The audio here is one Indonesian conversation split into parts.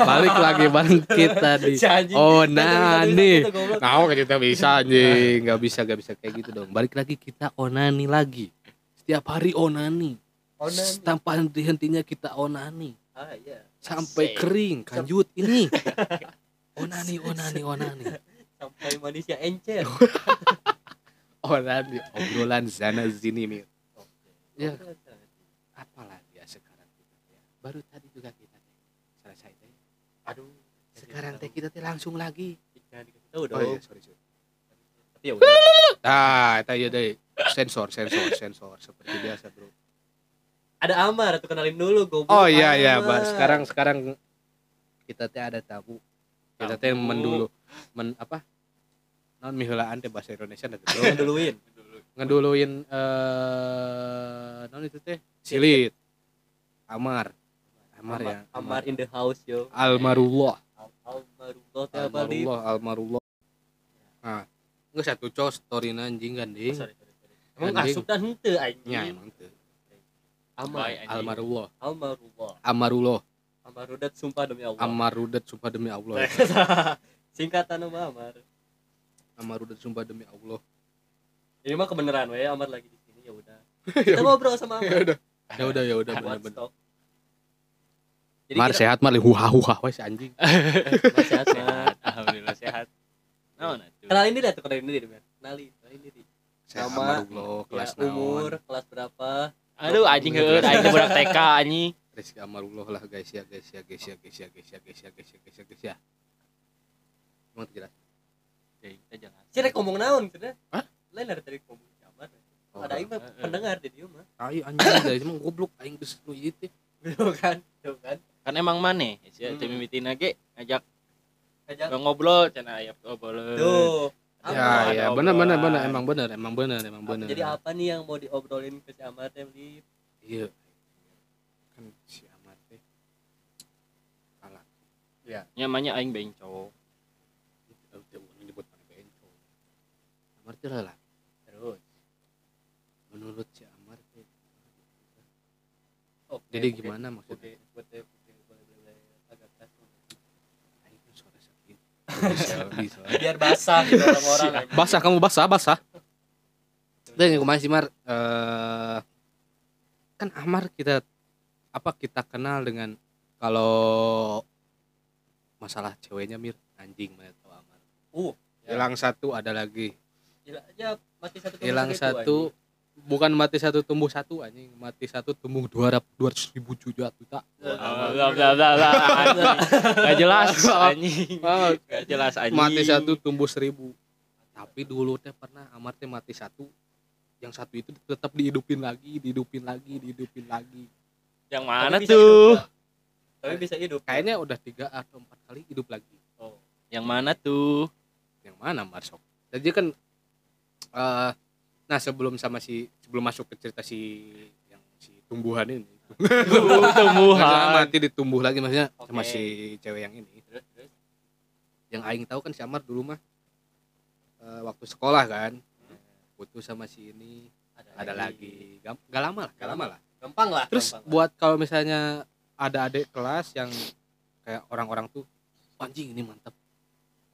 balik lagi bareng kita di Si anjing. Oh. Nah, oke kita bisa anjing, nggak bisa nggak bisa kayak gitu dong. Balik lagi kita onani lagi. Setiap hari onani. Onan. Tanpa henti-hentinya kita onani. Ah iya. Sampai kering, kanjut ini. Onani, onani, onani. Sampai manusia encer. Onani, obrolan sana sini nih. Ya. Apalagi ya sekarang kita ya. Baru tadi juga kita teh selesai teh. Aduh. Sekarang teh kita teh langsung lagi. Tahu dong. Oh iya, sorry, sorry. Tapi ya udah. Ah, itu ya deh. Sensor, sensor, sensor seperti biasa, Bro. Ada Amar tuh kenalin dulu goblok. Oh iya iya, Amar. Mbak. Sekarang sekarang kita teh ada tamu. Kita teh mendulu men apa? Non miheulaan teh bahasa Indonesia nanti ngeduluin. Ngeduluin eh non itu teh silit. Amar. Amar ya. Amar in the house yo. Almarullah. Al- Almarullah teh apa di? Almarullah, almarullah. Nah, enggak satu cos story anjing kan, Oh, sorry, sorry. Emang asup dan henteu anjing. Nya emang. Anjing. Almarullah. Almarullah. Amarullah. Amarudat sumpah demi Allah. Amarudat sumpah demi Allah. Singkatan nama Amar. Amarudat sumpah demi Allah. Ini mah kebenaran we Amar lagi di sini ya udah. Kita ngobrol sama Ya Amar. udah. Ya udah ya udah Buat bener-bener. stok. Jadi Mar kita- sehat mar huha huha we si anjing. Mar sehat, alhamdulillah sehat nah, nah. Kenalin diri tuh, kenalin diri, Mar. Kenalin, kenalin diri. Nama, Ya, kelas umur, naon. kelas berapa? aduh anjing heueuh aing teh budak TK anjing Rizky amarullah lah guys ya guys ya guys ya guys ya guys ya guys ya guys ya guys ya guys ya. Emang jelas. Teh, kita jelas Si rek ngomong naon cenah? Hah? Lain dari tadi ngomong. Oh, Ada aing mah Heeh. pendengar di dieu mah. Tai anjing guys emang goblok aing geus nu ieu teh. Tuh kan, tuh kan emang mana ya hmm. temi mitin aja ngajak ngajak. ngobrol cina ayam ngobrol. Tuh ya ya benar benar benar emang benar emang benar emang benar jadi apa nih yang mau diobrolin ke si Ahmad ya iya. Kan si Ahmad teh alat ya. Namanya aing bengco cowok menyebut mana beng cowok Ahmad teh lah terus? Menurut si Amar teh Oh, jadi gimana maksudnya? Bisa bisa. Biar basah gitu orang-orang. anjing. basah kamu basah basah dan yang kemarin sih Mar eh, kan Amar kita apa kita kenal dengan kalau masalah ceweknya Mir anjing mana tahu Amar Uh, hilang satu ada lagi aja mati satu hilang satu bukan mati satu tumbuh satu anjing. Mati satu tumbuh dua ratus ribu juta juta anjing. bla bla bla bla anjing. Gak jelas anjing. Ah, gak jelas anjing. Mati satu tumbuh seribu. Tapi dulu teh pernah Amar teh mati satu yang satu itu tetap dihidupin lagi dihidupin lagi dihidupin lagi. Yang Tapi mana bisa tuh? hidup. Tapi bisa hidup. kayaknya udah tiga atau empat kali hidup lagi. Oh. yang mana tuh? Yang mana Marsok? Jadi kan eh nah sebelum sama si sebelum masuk ke cerita si yang si tumbuhan ini. Tumbuhan. Mati ditumbuh lagi maksudnya sama Oke. si cewek yang ini. Yang aing tahu kan si Amar dulu mah eh, waktu sekolah kan putus sama si ini ada lagi. Gam- gak lama lah gak lama lah. Gampang lah. terus gampang buat kalau misalnya ada adik kelas yang kayak orang-orang tuh anjing ini mantep.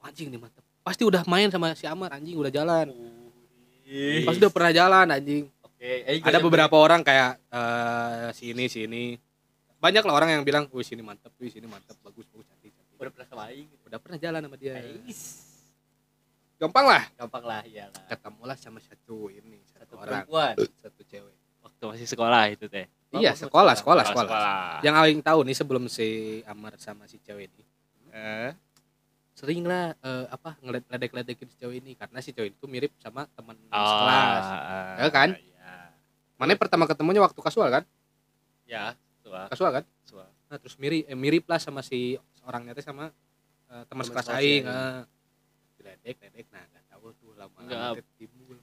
Anjing ini mantep. Pasti udah main sama si Amar anjing udah jalan. Wih. Pasti udah pernah jalan anjing. Oke, eh, ada beberapa orang kayak eh si ini si ini banyak lah orang yang bilang wih sini mantep wih sini mantep bagus bagus cantik cantik. Udah pernah sama aing. Udah pernah jalan sama dia. Ais. gampang lah. Gampang lah iyalah. ketemulah sama satu ini satu, Satu orang. perempuan. satu cewek. Waktu masih sekolah itu teh. Oh, iya sekolah sekolah. sekolah Oh, sekolah. Yang aing tahu nih sebelum si Amar sama si cewek ini Eh, sering lah eh, apa ngeledek-ledekin si cewek ini karena si cewek itu mirip sama teman oh, sekelas ah, Ya kan? iya. mana pertama ketemunya waktu kasual kan ya tua kasual kan tua nah terus mirip eh, mirip lah sama si orangnya teh sama eh, teman sekelas aing ya. eh. diledek ledek nah gak tahu tuh lama Enggak. lama timbul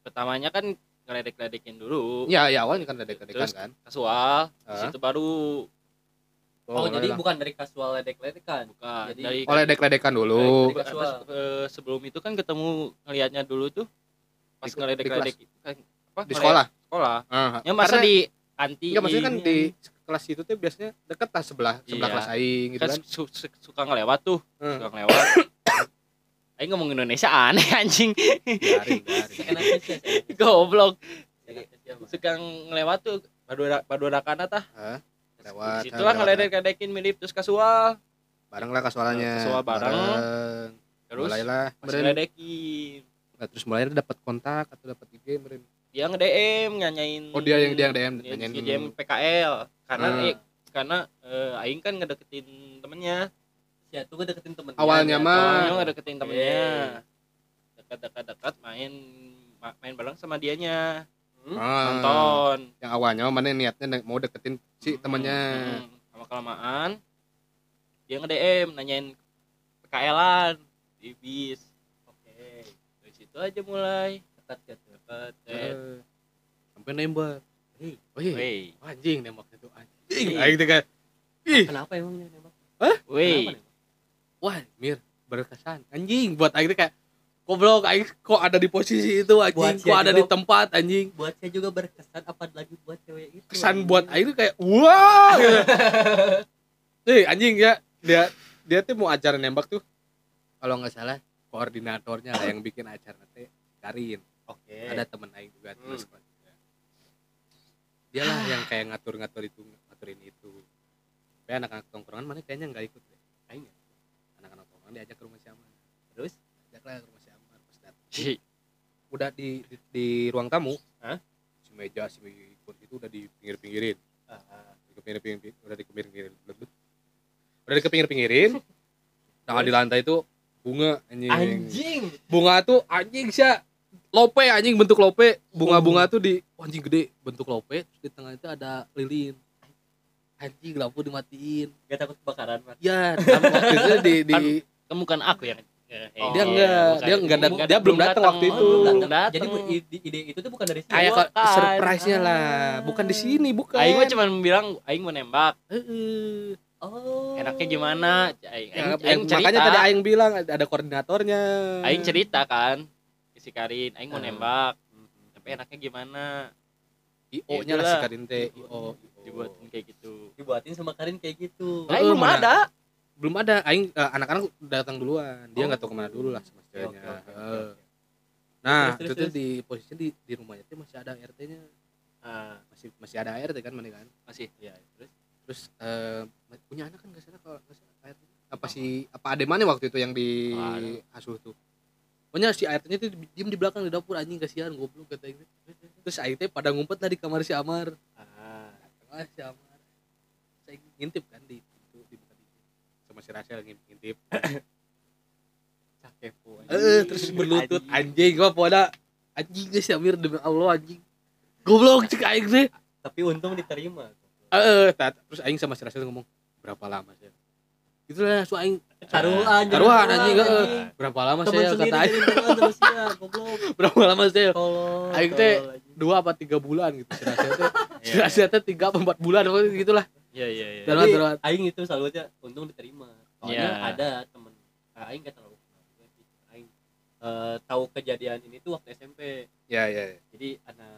pertamanya kan ngeledek-ledekin dulu ya ya awalnya kan ledek-ledekan kan kasual Ah. situ baru Oh, jadi lah. bukan dari kasual ledek-ledekan. bukan Jadi- dari oh ledek-ledekan dulu. eh, sebelum itu kan ketemu ngelihatnya dulu tuh pas Di- ngeledek-ledek kan apa di sekolah? sekolah. Ah, ya masa karena- di anti Enggak maksudnya kan di kelas itu tuh biasanya deket lah sebelah sebelah Iya. kelas aing gitu kan kan. su- su- suka ngelewat tuh Hmm. suka ngelewat. Aing ngomong Indonesia aneh anjing. Garing garing enaknya sih goblok. Mah suka ngelewat tuh padua padua kana tah. Hah? Lewat situ lah ngeledek-ledekin mirip terus kasual. Bareng lah kasualannya Kasual bareng. terus mulailah masih meren. ledekin Nah, terus mulai dapat kontak atau dapat IG meren. dia nge DM nyanyain oh dia yang dia yang DM dia nanyain nge-DM PKL karena Hmm. eh, karena eh, aing kan ngedeketin temennya. Si Atu gue deketin temennya. Awalnya ya. mah- awalnya ngedeketin temennya. Dekat-dekat-dekat main ma- main bareng sama dianya Hmm? Ah, nonton. Yang awalnya mana niatnya mau deketin si Hmm, temannya hmm. lama kelamaan. Dia nge DM nanyain PKL-an di bis. Oke dari situ aja mulai. Dekat gitu dekat eh, sampai nembak. Hei. Wih, Wey, anjing nembaknya tuh anjing. Aing teh kayak ih. Kenapa emangnya nembak? Kenapa nembak? wah mir berkesan. Anjing buat aing teh kayak goblok aing kok ada di posisi itu Buat anjing? Dia kok ada juga- di tempat anjing? Buat saya juga berkesan apalagi buat cewek itu kesan anjing. buat aing tuh kayak wah gitu. Eh anjing ya. Dia dia tuh mau acara nembak tuh. Kalau nggak salah koordinatornya lah yang bikin acara teh Karin. Oke. Ada temen aing juga Hmm. terus juga dia lah yang kayak ngatur-ngatur itu ngaturin itu. Tapi anak-anak tongkrongan mana kayaknya nggak ikut deh. Aing ya? Anak-anak tongkrongan diajak ke rumah si Amar terus? Ajak lah ke rumah Si- udah di, di di ruang tamu. Hah? si meja si ikut itu udah di pinggir-pinggirin Ah, di pinggir-pinggir udah di pinggir-pinggirin udah di pinggir-pinggirin nah di lantai itu bunga anjing, anjing. Bunga tuh anjing sih lope anjing bentuk lope. Bunga-bunga tuh di oh, anjing gede. Bentuk lope terus di tengah itu ada lilin. Anjing lampu dimatiin. Gak takut kebakaran Mas? ya waktu itu di, di kan bukan aku yang Oh, dia enggak bukan. dia enggak dat- dia belum datang waktu itu belum datang. jadi bu- ide, ide itu tuh bukan dari sini kayak surprise-nya lah Ah. bukan di sini bukan Aing mah cuma bilang aing mau nembak. Heeh. oh Enaknya gimana? Aing, Ya, aing, aing cerita. makanya tadi aing bilang ada, koordinatornya Aing cerita kan si Karin, aing mau Ah. nembak. Tapi enaknya gimana? IO nya lah si. Karin teh IO Dibuatin kayak gitu. dibuatin sama Karin kayak gitu Aing belum ada. Belum ada aing eh, anak-anak datang duluan. Dia Oh. nggak tahu ke mana dulu lah sama ceweknya. Oke, Heeh. oke. nah Terus, itu terus, tuh di posisinya di di rumahnya tuh masih ada RT nya ah masih masih ada ART kan mana kan? Masih. ya terus terus eh, punya anak kan nggak salah kalau nggak salah ART apa si apa ada mana waktu itu yang di Aduh. asuh tuh. Pokoknya si ART nya tuh diem di belakang di dapur anjing kasihan goblok kata itu terus ART pada ngumpet lah di kamar si Amar. Ah. Ah si Amar. Saya ngintip kan di sama si Rachel ngintip. Eh terus berlutut. Anjing. Gua pada anjing guys si Amir demi Allah anjing. Goblok cek aing teh tapi untung diterima. Eh tat- terus aing sama si ngomong berapa lama sih itu lah so aing. Taruhan taruhan anjing heeh. berapa lama saya sendiri kata aing. ya berapa lama saya tolong Aing teh dua apa tiga bulan gitu si teh. Si teh tiga apa empat bulan gitu lah Iya, iya, iya. Tapi taruhan. aing itu selalu aja untung diterima soalnya Iya. ada temen aing gak terlalu kenal juga sih aing eh, tahu kejadian ini tuh waktu SMP ya ya jadi ada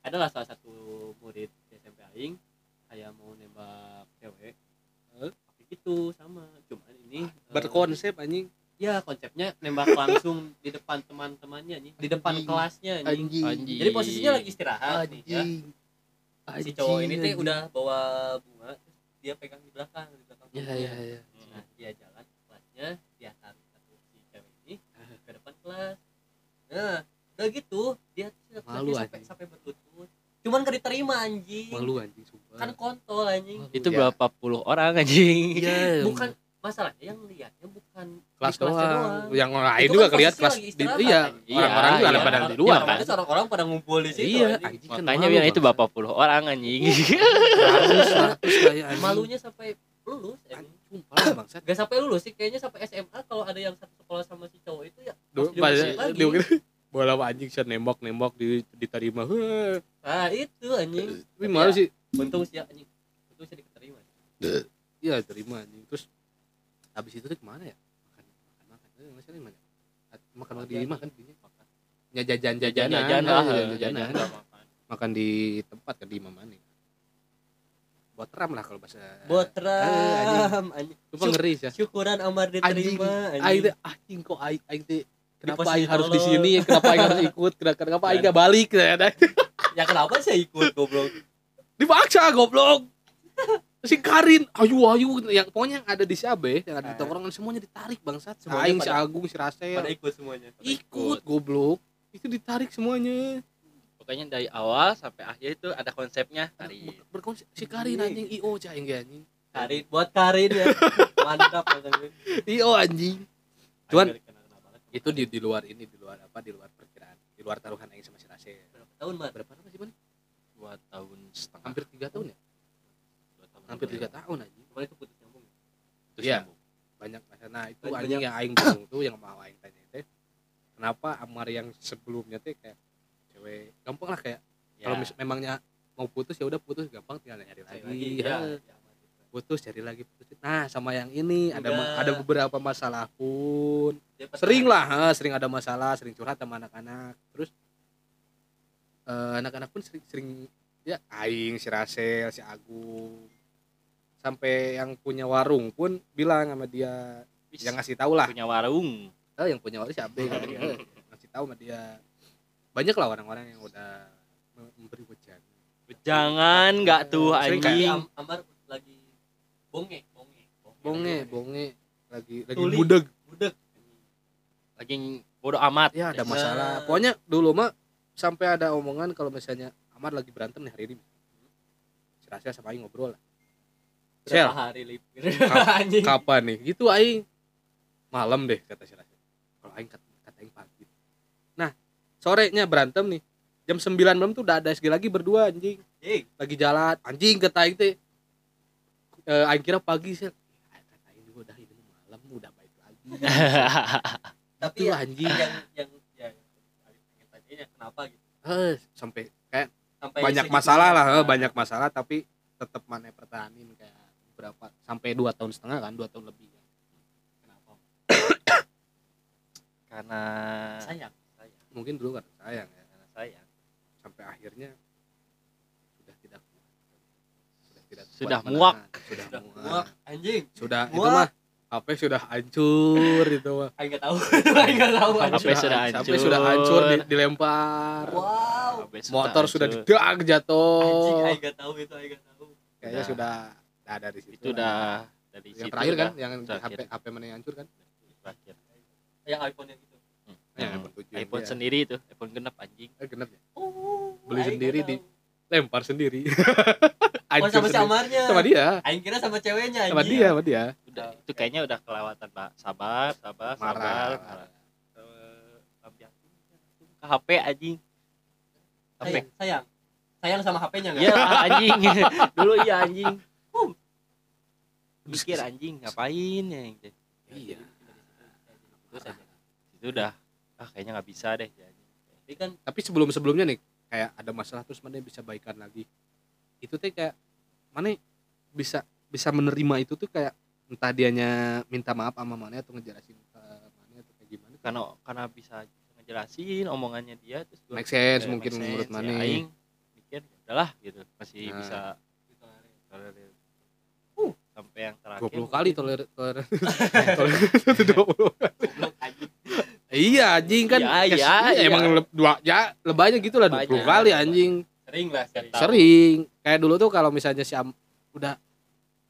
adalah salah satu murid di SMP aing kayak mau nembak cewek Hah? tapi gitu sama cuman ini eh, berkonsep anjing ya konsepnya nembak langsung di depan teman-temannya nih di depan Anjing. kelasnya nih anjing Anjing. jadi posisinya lagi istirahat nih ya si cowok ini tuh udah bawa bunga terus dia pegang di belakang di belakang ya bunganya. ya ya nah dia jalan ke kelasnya dia tarik satu si cewek ini ke depan kelas. Nah udah gitu dia Malu, sampai sampai berlutut. Cuman gak diterima anjing. Malu anjing sumpah. Kan kontol anjing. Malu, Itu ya. berapa puluh orang anjing? Iya, bukan masalahnya yang lihatnya kelas kelasnya doang. Yang lain Itu juga kan kelihat posisi kelas di, iya, anjing. orang-orang Iya, juga ada iya. pada di Ya, luar. makanya orang-orang pada ngumpul di situ Iya, anjing. anjing kan Makanya bilang itu berapa puluh orang anjing. Anjing. malunya sampai lulus sumpah bangsat. gak sampai lulus sih kayaknya sampai SMA kalau ada yang satu sekolah sama si cowok itu ya Duh, lagi. bola anjing saya nembak nembak di diterima. Heh, nah itu anjing Tapi malu sih. untung sih anjing untung sih diterima Iya, terima anjing. Terus habis itu tuh ke mana ya? Makan makan makan. Eh, di mana? Makan makan di mana kan di Ya jajan jajanan, Jajan ya, lah, jajan jajan jajanan. lah makan. Makan di tempat kan di Mamane. botram lah kalau bahasa Botram anjing. Sumpah ngeri sih Syukuran Amar diterima anjing. teh anjing kok aing aing teh kenapa aing harus di sini kenapa aing harus ikut kenapa kenapa aing gak balik ya Ya kenapa sih ikut goblok? dipaksa goblok si Karin ayu ayu yang pokoknya yang ada di Sabe yang ada di Ah. tongkrongan semuanya ditarik bangsat Semuanya aing si pada- Agung si Rasel Pada ikut semuanya. ikut goblok. Itu ditarik semuanya. Pokoknya dari awal sampai akhir itu ada konsepnya tadi berkonsep si Karin anjing IO cah anjing. Karin buat Karin ya. Mantap. IO anjing. Cuman- itu di di luar ini di luar apa di luar perkiraan di luar taruhan aing sama si Rasel berapa tahun, Mar? berapa lama sih man dua tahun setengah. Hampir tiga tahun ya hampir tiga tahun anjing Kemarin itu putus nyambung. Terus Iya. nyambung. banyak masalah nah itu Banyak- anjing yang aing bingung tuh yang mau aing tanya teh kenapa Amar yang sebelumnya teh kayak cewek gampang lah kayak Ya. kalau mis- memangnya mau putus ya udah putus gampang tinggal nyari lagi, Lagi, ya. ya. ya, putus cari lagi putus nah sama yang ini ada ma- Udah. ada beberapa masalah pun Dia pas sering lah ha, sering ada masalah sering curhat sama anak-anak terus eh, anak-anak pun sering sering ya aing si Rasel si Agung sampai yang punya warung pun bilang sama dia Wis, yang ngasih tahu lah. punya warung. Eh, yang punya warung si Abe kata dia. Eh, ngasih tahu sama dia. Banyak lah orang-orang yang udah mem- memberi wejangan. Jangan nggak tuh anjing. Am- Amar lagi bonge, bonge. bonge. Bonge lagi lagi Tuli. budeg. Budek. lagi bodoh amat. Ya ada Ya. masalah. Pokoknya dulu mah sampai ada omongan kalau misalnya Amar lagi berantem nih hari ini. Si Rasya sama Aing ngobrol lah Sel, Berapa hari? Kap- Anjing. kapan nih? Gitu Aing. Malam deh kata si Rasya kalau Aing kata, kata Aing pagi. Nah sorenya berantem nih. Jam 9 malam tuh udah ada SG lagi berdua anjing. Anjing. lagi jalan. Anjing kata Aing teh. Eh, Aing kira pagi sih kata Aing juga udah ini malam udah baik lagi. Tapi ya, anjing. yang yang ya yang pengen tanyanya kenapa gitu. eh, sampai kayak Sampai banyak masalah lah ya. eh, banyak masalah tapi tetap mana pertahanin kayak berapa sampai dua tahun setengah kan dua tahun lebih kan. Kenapa? karena Sayang. sayang mungkin dulu kan sayang ya karena sayang sampai akhirnya sudah tidak sudah tidak Sudah muak. sudah Udah muak muak anjing. sudah itu Muak. mah HP sudah hancur itu mah Aing enggak tahu. Aing enggak tahu. HP anjing. sudah HP hancur. sudah hancur di- dilempar Wow. Motor sudah hancur. didak Anjing jatuh aing enggak tahu itu aing enggak tahu. kayaknya Udah. sudah udah dari situ itu udah dari yang situ terakhir kan yang terakhir. HP HP mana yang hancur kan terakhir Yang iPhone yang itu. yang Hmm. iPhone 7 yang iPhone dia- sendiri itu iPhone genap anjing eh, genap ya Oh. Beli sendiri di- lempar sendiri Oh, sama si sendiri. Amarnya. sama dia Aing kira sama ceweknya sama anjing. dia sama dia udah itu kayaknya udah kelewatan pak sabar sabar sabar marah marah. Eh, lampion. ke HP anjing HP Sayang, sayang. Sayang sama HP-nya enggak? iya anjing dulu iya anjing mikir anjing ngapain ya gitu. iya Terus aja. itu udah ah kayaknya nggak bisa deh. Tapi kan tapi sebelum sebelumnya nih kayak ada masalah terus mana bisa baikan lagi itu teh kayak mana bisa bisa menerima itu tuh kayak entah dianya minta maaf sama mana atau ngejelasin ke mana atau kayak gimana karena karena bisa ngejelasin omongannya dia terus make sense mungkin make menurut sense, mana ya, aing mikir "Ya udahlah gitu masih Nah. bisa ditolerir. Sampai yang terakhir 20 kali toler toler toler 20 Goblok anjing. iya anjing kan Iya, Kes- iya, iya. emang dua ya lebaynya gitu lah 20 Lebaynya. kali anjing Sering lah, sering. Sering kayak dulu tuh kalau misalnya si Am udah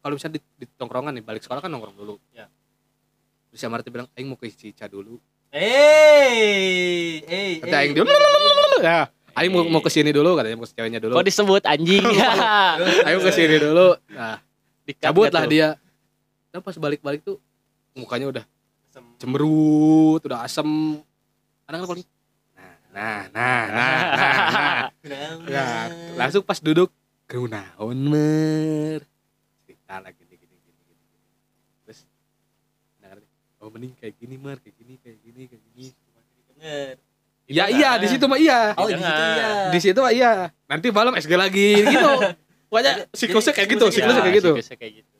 kalau misalnya di, di tongkrongan nih balik sekolah kan nongkrong dulu Ya. terus si Amar tuh bilang aing mau ke Cica dulu Eh, eh, kata aing dia ya aing mau mau ke sini dulu katanya mau ke ceweknya dulu kok disebut anjing ayo ke sini dulu nah Cabut lah tuh? dia dan pas balik-balik tuh mukanya udah cemberut udah asem kan paling nah nah nah nah nah, nah. Ya, langsung pas duduk kenaon mer cerita lagi gini gini gini gini terus nah, oh mending kayak gini mer kayak gini kayak gini kayak gini Bener. ya Itu iya kan. di situ mah iya Oh, di situ Dengar. iya. di situ mah iya nanti malam SG lagi gitu pokoknya Jadi- siklusnya kayak gitu siklusnya Ya, kayak gitu. siklusnya kayak gitu.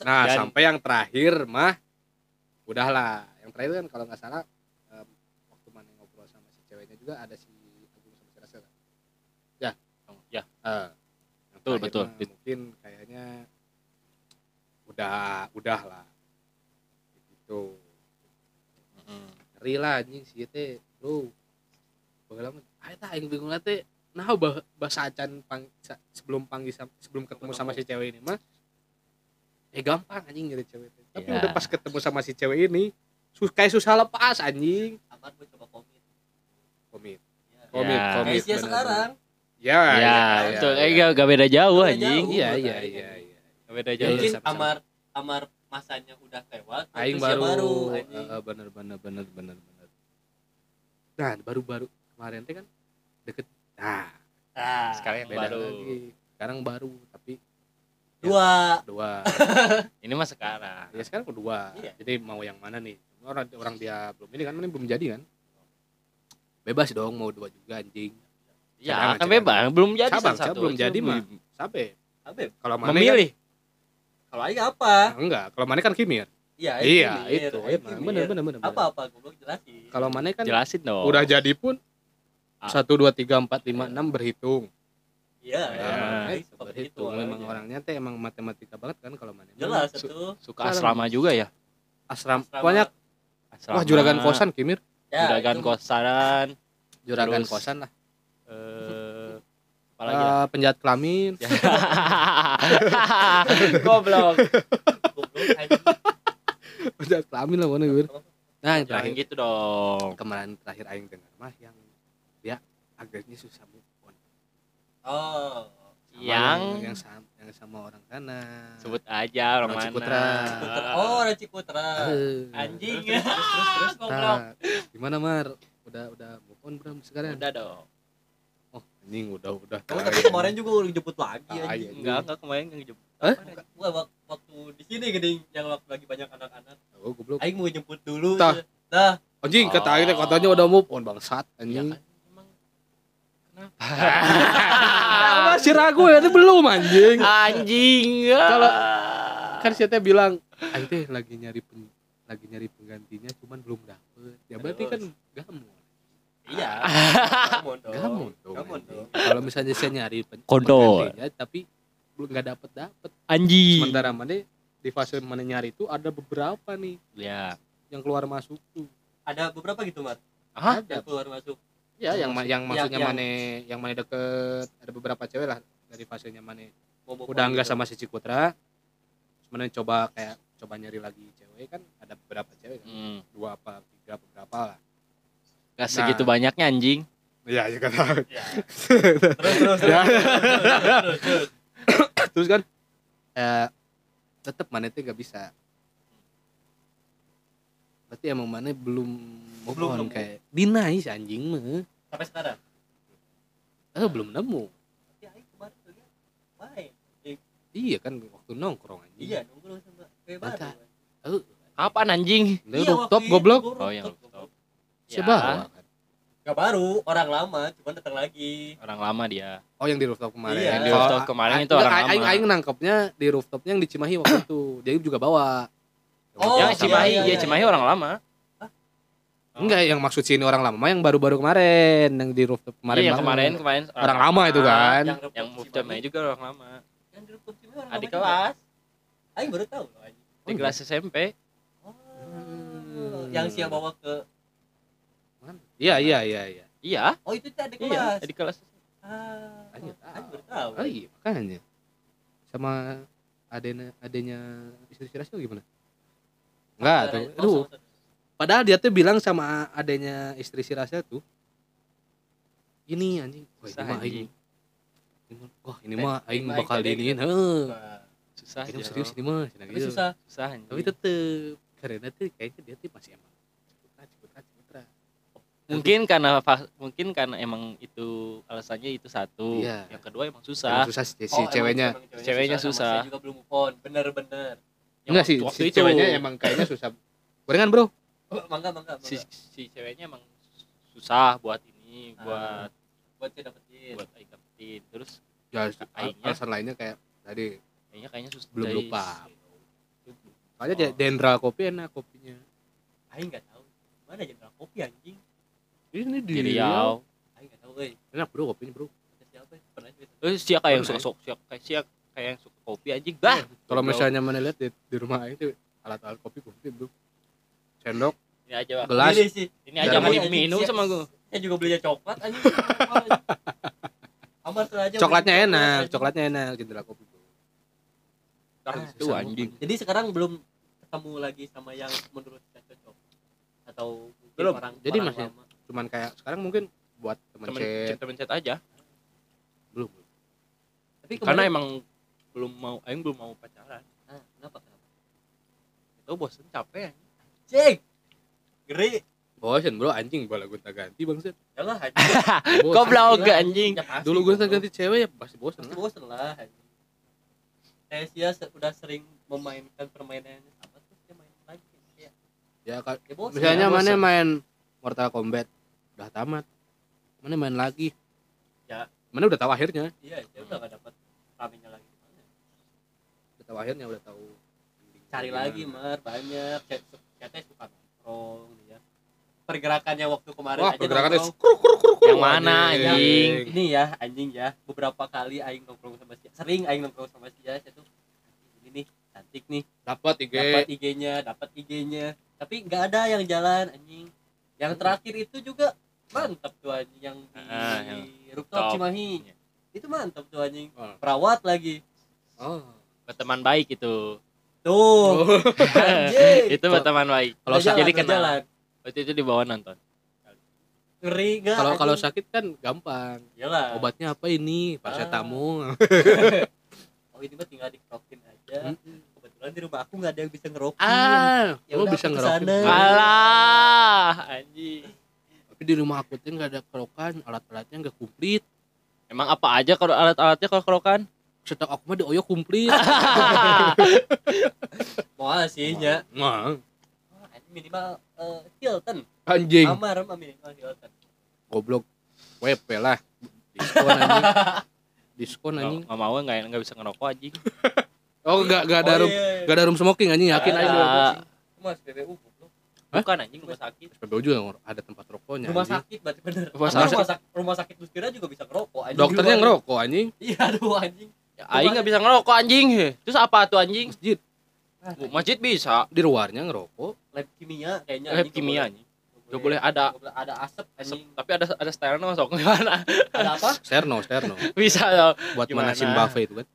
Nah Dan- sampai yang terakhir mah udahlah. Yang terakhir kan kalau nggak salah em, waktu mana ngobrol sama si ceweknya juga ada si Agung sama si Rasel Oh, ya. Eh, yang Betul, betul. mah mungkin kayaknya udah udah lah gitu. Mm. ngeri lah anjing sih teh bro. Bagaimana ayo tak aing bingung teh nah bah bahasa acan pang, sebelum panggil sebelum ketemu sama si cewek ini mah eh gampang anjing nyari cewek teh tapi Ya. udah pas ketemu sama si cewek ini sus kayak susah lepas anjing Amar gue coba komit komit Ya. komit Ya. komit Kayak sekarang ya Ya, ya, betul. ya, Eh, ya. gak, gak beda jauh Gak beda anjing. jauh. iya iya anjing. iya iya Gak beda jauh. mungkin sama-sama. amar amar masanya udah lewat aing baru, baru eh, anjing. eh, bener bener bener bener bener nah baru baru kemarin teh kan deket nah Nah, Sekarang beda baru. lagi sekarang baru tapi dua dua Ini mah sekarang. ya sekarang kedua Iya. jadi mau yang mana nih orang orang dia belum ini kan ini belum jadi kan bebas dong mau dua juga anjing Ya, Cadangan, kan cadangan. bebas. Belum jadi Cabang, satu-satu. belum jadi Itu mah. sabe kalau mana Memilih. kalau aing apa kan, enggak kalau mana kan kimir iya iya kimir, itu kimir. bener bener bener apa apa goblok jelasin kalau mana kan Jelasin dong. udah jadi pun. Satu dua tiga empat lima enam berhitung iya Ya, itu suka berhitung memang orangnya. orangnya teh emang matematika banget kan kalau mana jelas Su- itu Suka asrama juga ya. asram Asrama. banyak Asrama. wah juragan kosan kimir ya, Juragan itu- kosan. juragan Terus- kosan lah Eh, apalagi ya? Eh, penjahat kelamin Goblok. penjahat kelamin lah mana gue nah yang terakhir gitu dong. kemarin terakhir aing dengar mah yang dia agaknya susah move on oh Sama Yang yang sama yang sama orang sana sebut aja orang Orang mana. Ciputra. Oh orang Ciputra Eh, anjing Terus, terus, terus, terus. goblok nah, gimana mar udah udah move on belum sekarang Udah dong. oh anjing udah udah Kamu tapi kemarin juga udah jemput lagi Ah, anjing. iya. Enggak, enggak kemarin yang jemput. Gua wak- waktu di sini gini yang waktu lagi banyak anak-anak. oh goblok Aing mau jemput dulu. Tah. Dah. anjing kata Oh. aing katanya udah move on bangsat Ya anjing kan Ah, masih ragu ya ini belum anjing Anjing. Kalau- kan saya teh bilang aing teh lagi nyari pen, lagi nyari penggantinya cuman belum dapet ya berarti kan gamu Iya. Gamon dong. Gamon dong. kalau misalnya saya nyari pen, penggantinya, tapi belum nggak dapet dapet Anjing. sementara mana di fase mana nyari itu ada beberapa nih Ya. yang keluar masuk tuh Ada beberapa gitu, Mar. Hah? Yang keluar masuk. Ya yang ma- yang maksudnya yang- mana yang mana deket ada beberapa cewek lah dari fasenya mana move udah enggak gitu. sama si Cikutra mana coba kayak coba nyari lagi cewek kan ada beberapa cewek kan Hmm. dua apa tiga beberapa lah Gak Nah. segitu banyaknya anjing. iya ya kan Ya. Terus terus terus. Ya. terus, terus. terus kan eh tetap mana itu gak bisa berarti emang mana belum move Belum on nemu. kayak dinai si anjing mah Sampai sekarang. eh belum nemu Tapi Aing kemarin tuh lihat. Main. iya kan waktu nongkrong anjing Iya, nongkrong sama kayak baru. Eh Kapan anjing? Iya, rooftop itu goblok Oh, yang rooftop, siapa Ya, Gak baru, orang lama, cuman datang lagi. orang lama dia. oh yang di rooftop kemarin Iya. Yang di rooftop kemarin a- itu orang lama. aing nangkepnya di rooftopnya yang di Cimahi waktu itu dia juga bawa Oh, yang iya, Cimahi, iya, iya, iya, Cimahi iya. orang lama. enggak yang maksud sini orang lama yang baru-baru kemarin yang di rooftop kemarin Iya, yang kemarin kemarin orang lama itu kan Yang Yang rooftop Cimahi. juga orang lama. Yang di rooftop Cimahi orang Adik lama kelas Aing baru tahu loh anjing. di kelas SMP. Oh, Hmm. yang siap bawa ke iya iya iya iya Iya, Oh, itu tuh adik iya, kelas. di kelas. Ah, tahu. baru tahu. oh iya makanya sama adenya adenya istri si Rasul gimana enggak tuh Oh, aduh sama- padahal dia tuh bilang sama adenya istri si Rasul tuh ini anjing wah ini Susah, mah anjing. aing ini mah- wah ini mah aing bakal diinin kadek. heuh Wah, Susah, ini serius ini mah Tapi gitu. susah. Susah anjing. tapi tetep karena tuh kayaknya dia tuh masih emang ciputra ciputra ciputra mungkin karena mungkin karena emang itu alasannya itu satu. Iya. Yang kedua emang Emang susah. susah si, si Oh, ceweknya Ceweknya sama susah. saya juga belum move on. Bener-bener. Enggak sih waktu- si itu. ceweknya emang kayaknya susah gorengan bro Oh, mangga, mangga, mangga. si, si ceweknya emang susah buat ini, Ah. buat buat saya dapetin. buat aing dapetin. Terus ya Aingnya. alasan lainnya kayak tadi kayaknya kayaknya susah. belum lupa soalnya Oh. Dendra kopi enak kopinya Aing enggak tahu. Mana jenderal kopi anjing? ini di Riau. Aing enggak tahu euy. enak bro kopinya bro siapa ya? Pernah. Eh, siapa yang Pernah, suka sok siapa kayak siapa kayak yang suka kopi anjing bah Kalau Goblok. misalnya mana lihat di, di rumah tuh alat-alat kopi kopi bro. Sendok, ini aja Bang. gelas, Ini sih ini aja nggak diminum sama gue saya juga belinya coklat anjing Amar aja coklatnya beli enak, coklatnya enak jendela kopi bro. Ah, itu anjing jadi sekarang belum ketemu lagi sama yang menurut kita cocok atau mungkin Belum. orang Jadi orang masih- lama. Cuman kayak sekarang mungkin buat temen temen chat temen chat aja belum. belum. tapi karena kemarin- emang belum mau aing belum mau pacaran Ah, kenapa kenapa itu bosen capek cek geri Bosen bro anjing bola gonta ganti bangsat. ya lah anjing. Bosen. goblok anjing Ya Dulu gonta goblok. ganti cewek ya pasti bosen pasti lah. bosen lah anjing. saya sih ya se- udah sering memainkan permainan sama terus dia main lagi ya, Ya ka- ya bosen misalnya ya, mana main Mortal Kombat udah tamat. Mana main lagi. Ya. Mana udah tahu akhirnya. iya dia udah gak lagi Udah tahu akhirnya udah tahu. cari Gimana. lagi mar banyak chat chatnya suka nongkrong ya pergerakannya waktu kemarin Wah, aja pergerakannya kruk kruk kruk. kruk. Yang mana, Anjing. anjing? ini ya anjing ya beberapa kali aing nongkrong sama si sering aing nongkrong sama si Jas itu ini nih cantik nih Dapat IG. dapat IG-nya dapat IG-nya tapi nggak ada yang jalan anjing yang terakhir itu juga mantap tuh anjing yang di Ah, yang rooftop top. Cimahi Iya. itu mantap tuh anjing Oh. perawat lagi Oh. Berteman baik itu tuh Oh. itu berteman baik Kalau sakit jalan, jadi kenal. jalan. waktu itu dibawa nonton ngeri nggak Kalau kalau sakit kan gampang. Iyalah. Obatnya apa ini? Paracetamol. oh ini mah tinggal dikerokin aja Mm. kebetulan di rumah aku nggak ada yang bisa ngerokin Ah, Ya udah, bisa ngerokin. ke sana. alah anjing Tapi di rumah aku tuh nggak ada kerokan, alat-alatnya nggak komplit. emang apa aja kalau alat-alatnya kalau kerokan Setak aku mah di Oyo komplit. mau sih ya Nah, minimal eh, Hilton anjing. Amar mah minimal Hilton Goblok. WP lah. Diskon anjing. Diskon nggak anjing. nggak mau nggak nggak bisa ngerokok anjing Oh, enggak enggak ada Oh, room, iya, iya. enggak ada room smoking anjing, yakin aja. Mas PBU bukan anjing rumah sakit SPBU juga ada tempat rokoknya. rumah anjing. sakit berarti bener Rumah sakit. rumah, sak- rumah sakit Lustira juga bisa ngerokok anjing Dokternya ngerokok anjing. iya aduh anjing ya, aing nggak bisa ngerokok anjing. Terus apa tuh anjing? Masjid. Ah, masjid bisa. Di luarnya ngerokok. lab kimia kayaknya lab anjing, kimia nggak anjing. Boleh- ada. boleh ada asap anjing. Tapi ada ada sterno sok. Gimana ada apa? Sterno, sterno. bisa loh Buat Gimana? manasin buffet itu kan.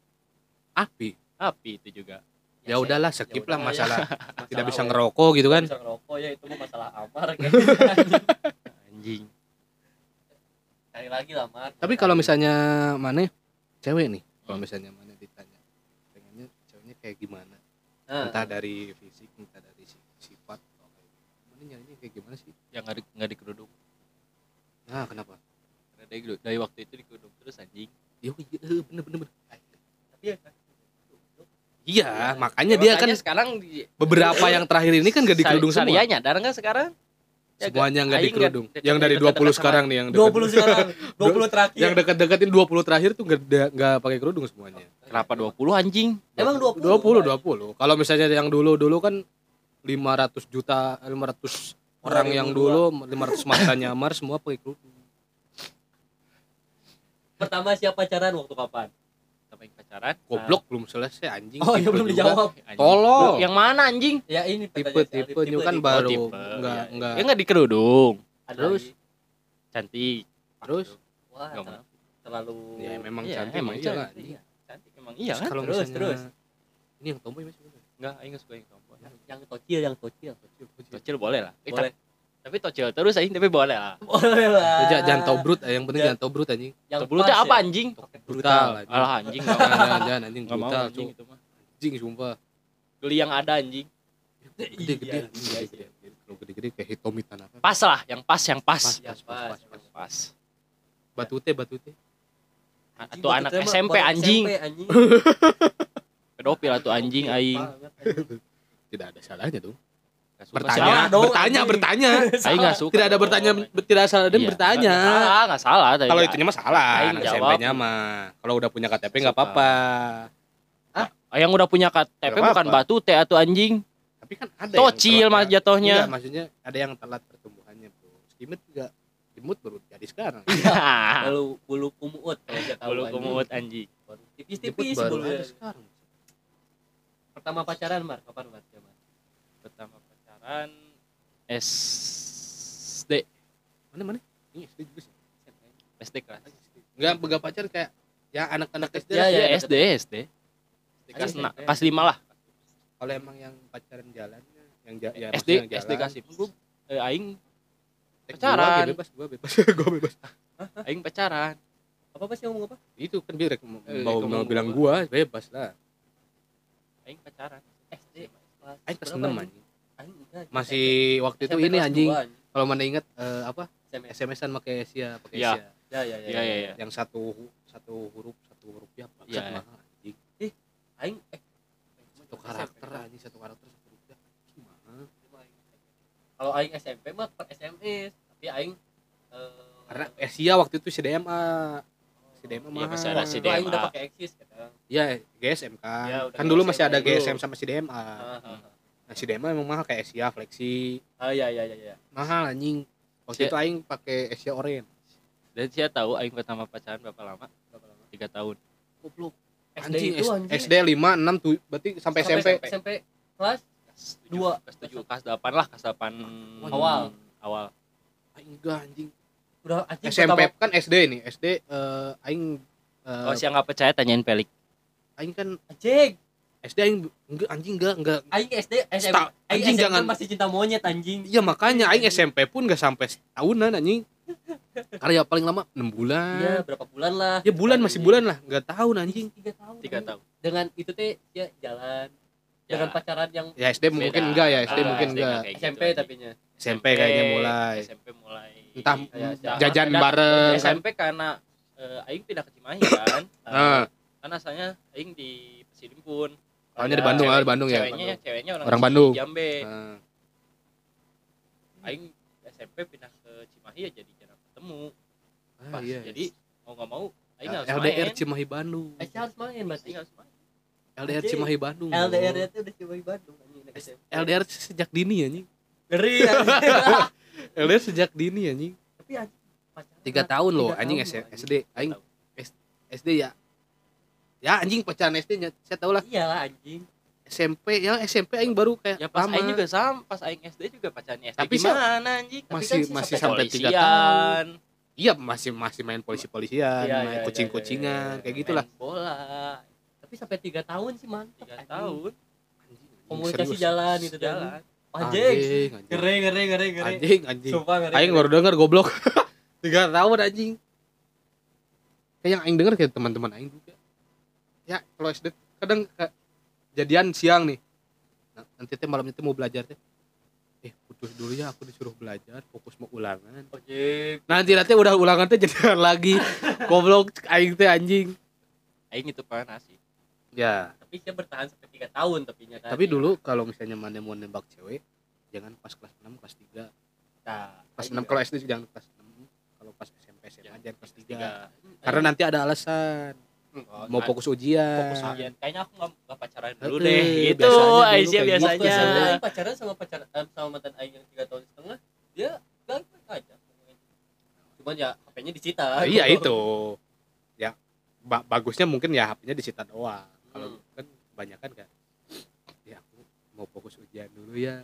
Api. api itu juga. Ya udahlah, skip lah ya. masalah. Masalah tidak bisa ngerokok gitu kan. bisa ngerokok ya itu mah masalah amar kayaknya anjing. Cari lagi lah mar. Tapi kalau misalnya mana cewek nih, kalau misalnya mana ditanya pengennya ceweknya kayak gimana? Nah, Entah dari fisik, entah dari si- sifat atau kayak mana nyarinya kayak gimana sih? yang nggak di, nggak dikerudung Nah, kenapa? karena dari, dari waktu itu dikerudung terus anjing Iya, iya, eh, bener bener bener. tapi ya Iya, makanya Ya, dia kan makanya sekarang di, beberapa yang terakhir ini kan gak dikerudung semua. Saria nyadar nggak sekarang Semuanya nggak Aing dikerudung. nggak- Yang dari 20 dekat-dekat sama- sekarang nih yang dekat. 20 sekarang 20 terakhir Yang dekat-dekatin 20 terakhir tuh nggak nggak pakai kerudung semuanya. kenapa 20 anjing emang 20 20 20. Kalau misalnya yang dulu-dulu kan 500 juta 500 orang yang dulu 500 mata nyamar semua pakai kerudung. pertama siapa pacaran waktu kapan sampai pacaran Goblok belum selesai anjing. oh ya Tipe belum juga. dijawab Anjing. Tolol. yang mana anjing ya ini Tipe tipe saya. kan tipe. baru Oh, tipe. enggak ya, enggak ya nggak dikerudung Ada terus? lagi. cantik terus wah Nggak ter- terlalu ya memang Iya, cantik emang iya lah. cantik. emang iya kan Kalau Terus, misalnya terus. ini yang tomboy masih bener. enggak aing nggak suka yang tomboy yang tocil yang tocil tocil boleh lah Eh, boleh tapi tocil terus aing tapi boleh lah boleh lah Jangan, jangan tau brut, yang penting Ja- jangan tau brut anjing. yang Tebelutnya pas apa anjing Brutal anjing. alah anjing Jangan, jangan, jangan anjing brutal, anjing itu mah Anjing sumpah. geli yang ada anjing Gede-gede, Iya, iya, iya. gede-gede. Kayak hitomi tanah. pas lah yang pas yang pas Pas, Yang pas, pas, pas, pas, pas. pas Batu teh, batu teh. Anjing, atau anak SMP anjing SMP, anjing pedofil atau anjing aing. Tidak ada salahnya dong. Bertanya, dong, bertanya, anjing. bertanya. aing nggak suka Tidak ada bertanya, tidak salah dan Iya, bertanya. nggak salah nggak salah tapi Kalau ya. itunya mah salah, anak. SMP-nya mah. Kalau udah punya KTP nggak apa-apa. Ah, yang udah punya KTP bukan batu teh atau anjing Tapi kan ada Tocil, Mas, jatuhnya. Enggak, maksudnya ada yang telat pertumbuhannya, Bro. Skimit juga imut baru jadi sekarang. Bulu bulu kumut bulu anjing. kumut anjing tipis-tipis ada sekarang pertama pacaran mar kapan mar pertama pacaran SD mana mana? Ini SD juga sih. SD kelas. Enggak begal pacar kayak ya anak-anak SD Ya, ya. SD SD kelas SD. enam kelas lima lah. Kalau emang yang pacaran jalan yang ja, ya SD SD jalan, kasih gue eh, aing pacaran. gua bebas gua bebas. Gua bebas. Aing pacaran. Apa apa sih ngomong apa? Itu kan dia mau Eh, mau, bilang gua. bebas lah. Aing pacaran. SD Aing kelas berapa, 6 masih waktu itu SMP ini anjing. kalau mana inget eh, apa? SMS. SMS-an pakai Asia pakai Iya. Asia. Ya ya ya, Iya, iya, iya. yang satu satu huruf satu huruf ya bangsat Iya. mahal anjing. Aing eh. Satu karakter anjing satu karakter satu huruf ya. Mahal kalau aing SMP mah per SMS tapi aing eh, karena Asia waktu itu CDMA CDMA Iya, mahal masih ada itu aing CDMA. udah pakai eksis kadang ya GSM kan. Ya, kan dulu GSM masih ada dulu. GSM sama CDMA Ah, nah CDMA emang mahal kayak Asia Flexi. Ah ya ya ya ya mahal anjing. Waktu Sia- itu aing pakai Asia Orange. Dan saya tahu aing pertama pacaran berapa lama? Berapa lama? Tiga tahun. Goblok. SD anjing, itu anjing. SD 5 6 tuh berarti sampai, SMP SMP kelas Dua. kelas tujuh kelas delapan lah kelas delapan Awal. awal. Aing enggak anjing. Udah anjing SMP pertama- kan SD nih SD eh, aing eh, kalau siang nggak percaya tanyain pelik aing kan anjing SD aing enggak anjing enggak enggak. Aing SD SMP. Aing anjing, SMP jangan- masih cinta monyet anjing. Iya makanya aing SMP pun enggak sampai setahunan anjing. Karya paling lama 6 bulan. Iya berapa bulan lah. Ya bulan masih bulan lah. Enggak tahun anjing. Tiga tahun. Tiga anjing. tahun. Dengan itu teh ya jalan. Ya. dengan pacaran yang ya SD mungkin Beda. enggak ya SD Ah, mungkin SD enggak. SMP gitu, tapinya. SMP kayaknya mulai. SMP mulai. Entah Kayak Jangan- jajan dan- bareng kan. SMP karena eh, aing pindah ke Cimahi kan. Nah, kan asalnya aing di Pasirimpun Awalnya di Bandung, Cewek- ah, di Bandung ya? ceweknya ceweknya orang, Orang Bandung. Jambe nah. aing SMP pindah ke Cimahi ya jadi jarang ketemu Ah, Pas, iya. jadi mau nggak mau aing harus LDR main Cimahi Bandung eh saya harus main berarti Aing harus main LDR. Cimahi Bandung LDR itu udah coba Bandung anjing. LDR sejak dini anjing ngeri anjing. LDR sejak dini anjing tapi anjing pacaran tiga lah. tahun loh anjing SD aing SD ya ya anjing pacaran SD nya saya tahu lah. Iyalah anjing. SMP ya SMP aing baru kayak ya pas lama. aing juga sama pas aing SD juga pacarnya SD Tapi gimana anjing? Tapi masih kan sih masih sampai tiga tahun. Iya masih masih main polisi polisian Iya, main iya, kucing iya, kucingan iya, iya. kayak gitulah. main bola. Tapi sampai tiga tahun sih mantap tiga anjing. tahun? Komunikasi Serius. jalan itu jalan. Anjing anjing anjing. Ngeri ngeri ngeri ngeri. Anjing anjing. Sumpah ngeri aing ngeri. baru denger goblok. Tiga tahun anjing. Kayak yang aing denger kayak teman-teman aing juga ya kalau SD kadang jadian siang nih. Nah, nanti teh malamnya teh mau belajar teh. Eh putus dulu ya aku disuruh belajar fokus mau ulangan. Anjing nanti nanti udah ulangan teh jadian lagi. Goblok aing teh anjing. Aing itu pernah sih. Ya. Tapi dia bertahan sampai tiga tahun tapi nya tapi dulu kalau misalnya mana mau nembak cewek jangan pas kelas 6 kelas 3 nah, pas aing 6 kalau SD jangan kelas 6 kalau pas SMP SMA Jangan jangan kelas 3 tiga. karena nanti ada alasan Oh, mau kan. fokus ujian. fokus ujian. Kayaknya aku nggak nggak pacaran dulu Eh, deh gitu. biasanya dulu Aisyah kayak gitu. Waktu biasanya. Aing pacaran sama pacar eh, sama mantan aing yang tiga tahun setengah dia baik-baik aja. Cuman ya HP-nya disita Nah, iya itu. Ya ba- bagusnya mungkin ya HP-nya disita doang. Kalau Hmm. kan kebanyakan kan ya aku mau fokus ujian dulu ya.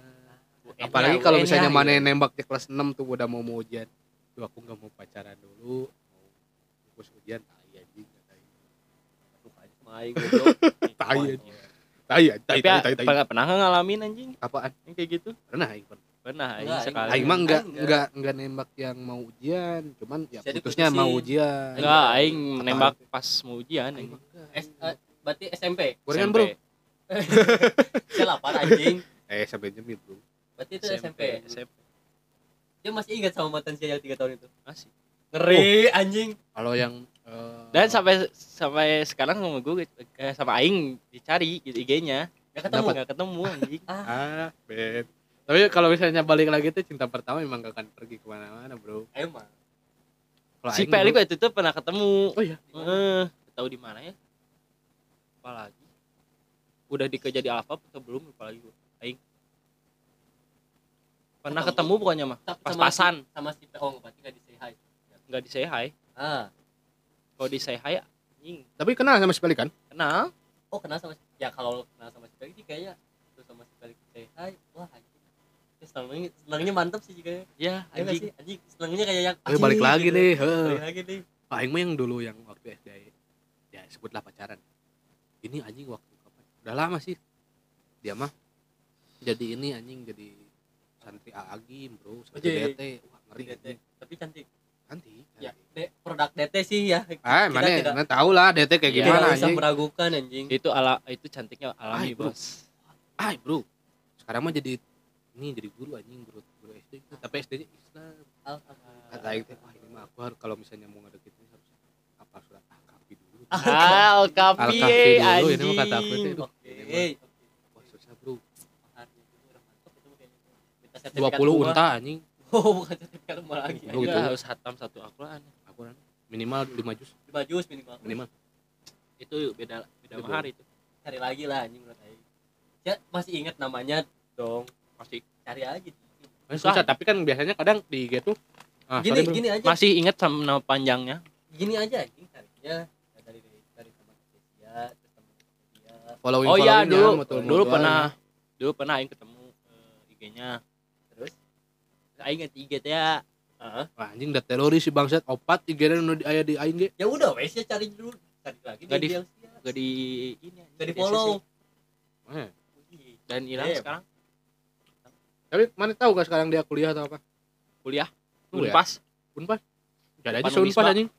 UN-nya, apalagi kalau UN-nya, misalnya mana gitu. nembak di kelas 6 tuh udah mau mau ujian tuh aku nggak mau pacaran dulu mau fokus ujian Aing goblok. Tai, tai tai tapi tai tai, tai. pernah ngalamin anjing? Apaan? Yang kayak gitu? Pernah aing pernah. Pernah aing sekali. Aing mah enggak enggak. enggak nembak yang mau ujian. Cuman ya putusnya mau ujian. Enggak aing nembak pas mau ujian Aing eh, berarti SMP Gorengan bro. Saya lapar anjing. Eh sampai jemit bro. Berarti itu SMP SMP dia masih ingat sama mantan saya yang tiga tahun itu? Masih. Ngeri anjing. Kalau yang eh, dan sampai sampai sekarang sama gue eh, sama aing dicari gitu IG-nya gak ketemu? Nggak ketemu anjing. Ah. Ah bet. Tapi kalau misalnya balik lagi tuh cinta pertama memang gak akan pergi ke mana-mana bro. Emang kalau si dulu- waktu itu pernah ketemu. Oh iya. Eh tahu di mana ya. Lupa lagi udah dikejar di Alfa atau belum lupa lagi gue aing. Pernah Ketemu. ketemu pokoknya mah pas-pasan si- sama si oh berarti gak di say hi. Nggak di say hi. Ah kalau di say hi anjing Tapi kenal sama si pelikan? kenal oh kenal sama ya kalau kenal sama si Pelik sih kayaknya terus sama si Pelik say hai wah anjing Ya, senangnya senangnya mantep sih kayaknya ya ya anjing sih anjing senangnya kayak yang Eh balik anjing, lagi gitu. nih. heeh. balik lagi nih Pak Aing mah yang dulu yang waktu SD ya sebutlah pacaran. Ini anjing waktu kapan? Udah lama sih. Dia mah jadi ini anjing jadi santri Agim, Bro. Santri. DT. Wah, ngeri DT. anjing. tapi cantik Cantik. ya de, produk DT sih ya Ah, Kita mana tidak- mana tahu lah DT kayak Iya. gimana anjing. meragukan anjing itu ala itu cantiknya alami Ay, bro. bos Ay, Bro. Sekarang mah jadi ini jadi guru anjing, guru guru SD itu. Tapi SD-nya Islam. Kata Aing teh, wah ini mah aku harus kalau misalnya mau ngedeketin harus apa surat akapi dulu. ah Al-Kahfi Al-Kahfi dulu, ini mah kata aku itu. oke Wah, susah, Bro. Maharnya itu udah mantap itu kayaknya. Minta 20 sertifikat rumah. unta anjing. oh bukan sertifikat rumah lagi. Oh, Enggak, gitu. harus hatam satu Al-Quran Aku kan minimal 5 jus. Lima jus minimal. Minimal. itu beda beda Itu mahar itu. Cari lagi lah anjing menurut Aing ya masih inget namanya dong. Masih. Cari aja Eh, susah, tapi kan biasanya kadang di IG tuh ah, gini sorry, gini aja. Masih ingat sama nama panjangnya? Gini aja anjing carinya. Ya, dari dari teman dia terus teman dia following oh iya dulu mutul- dulu pernah dulu pernah aing ketemu eh, IG-nya aing teh ya ah Wah, anjing udah teroris si bangsat opat IG nya nu di aya di aing ge. ya udah wes ya cari dulu cari lagi Nggak di ya. gak di ini Nggak di follow. Eh, dan hilang Eh. sekarang Tapi mana tahu gak sekarang dia kuliah atau apa? kuliah Kuliah. unpas Unpas. Gak ada aja Unisba. anjing.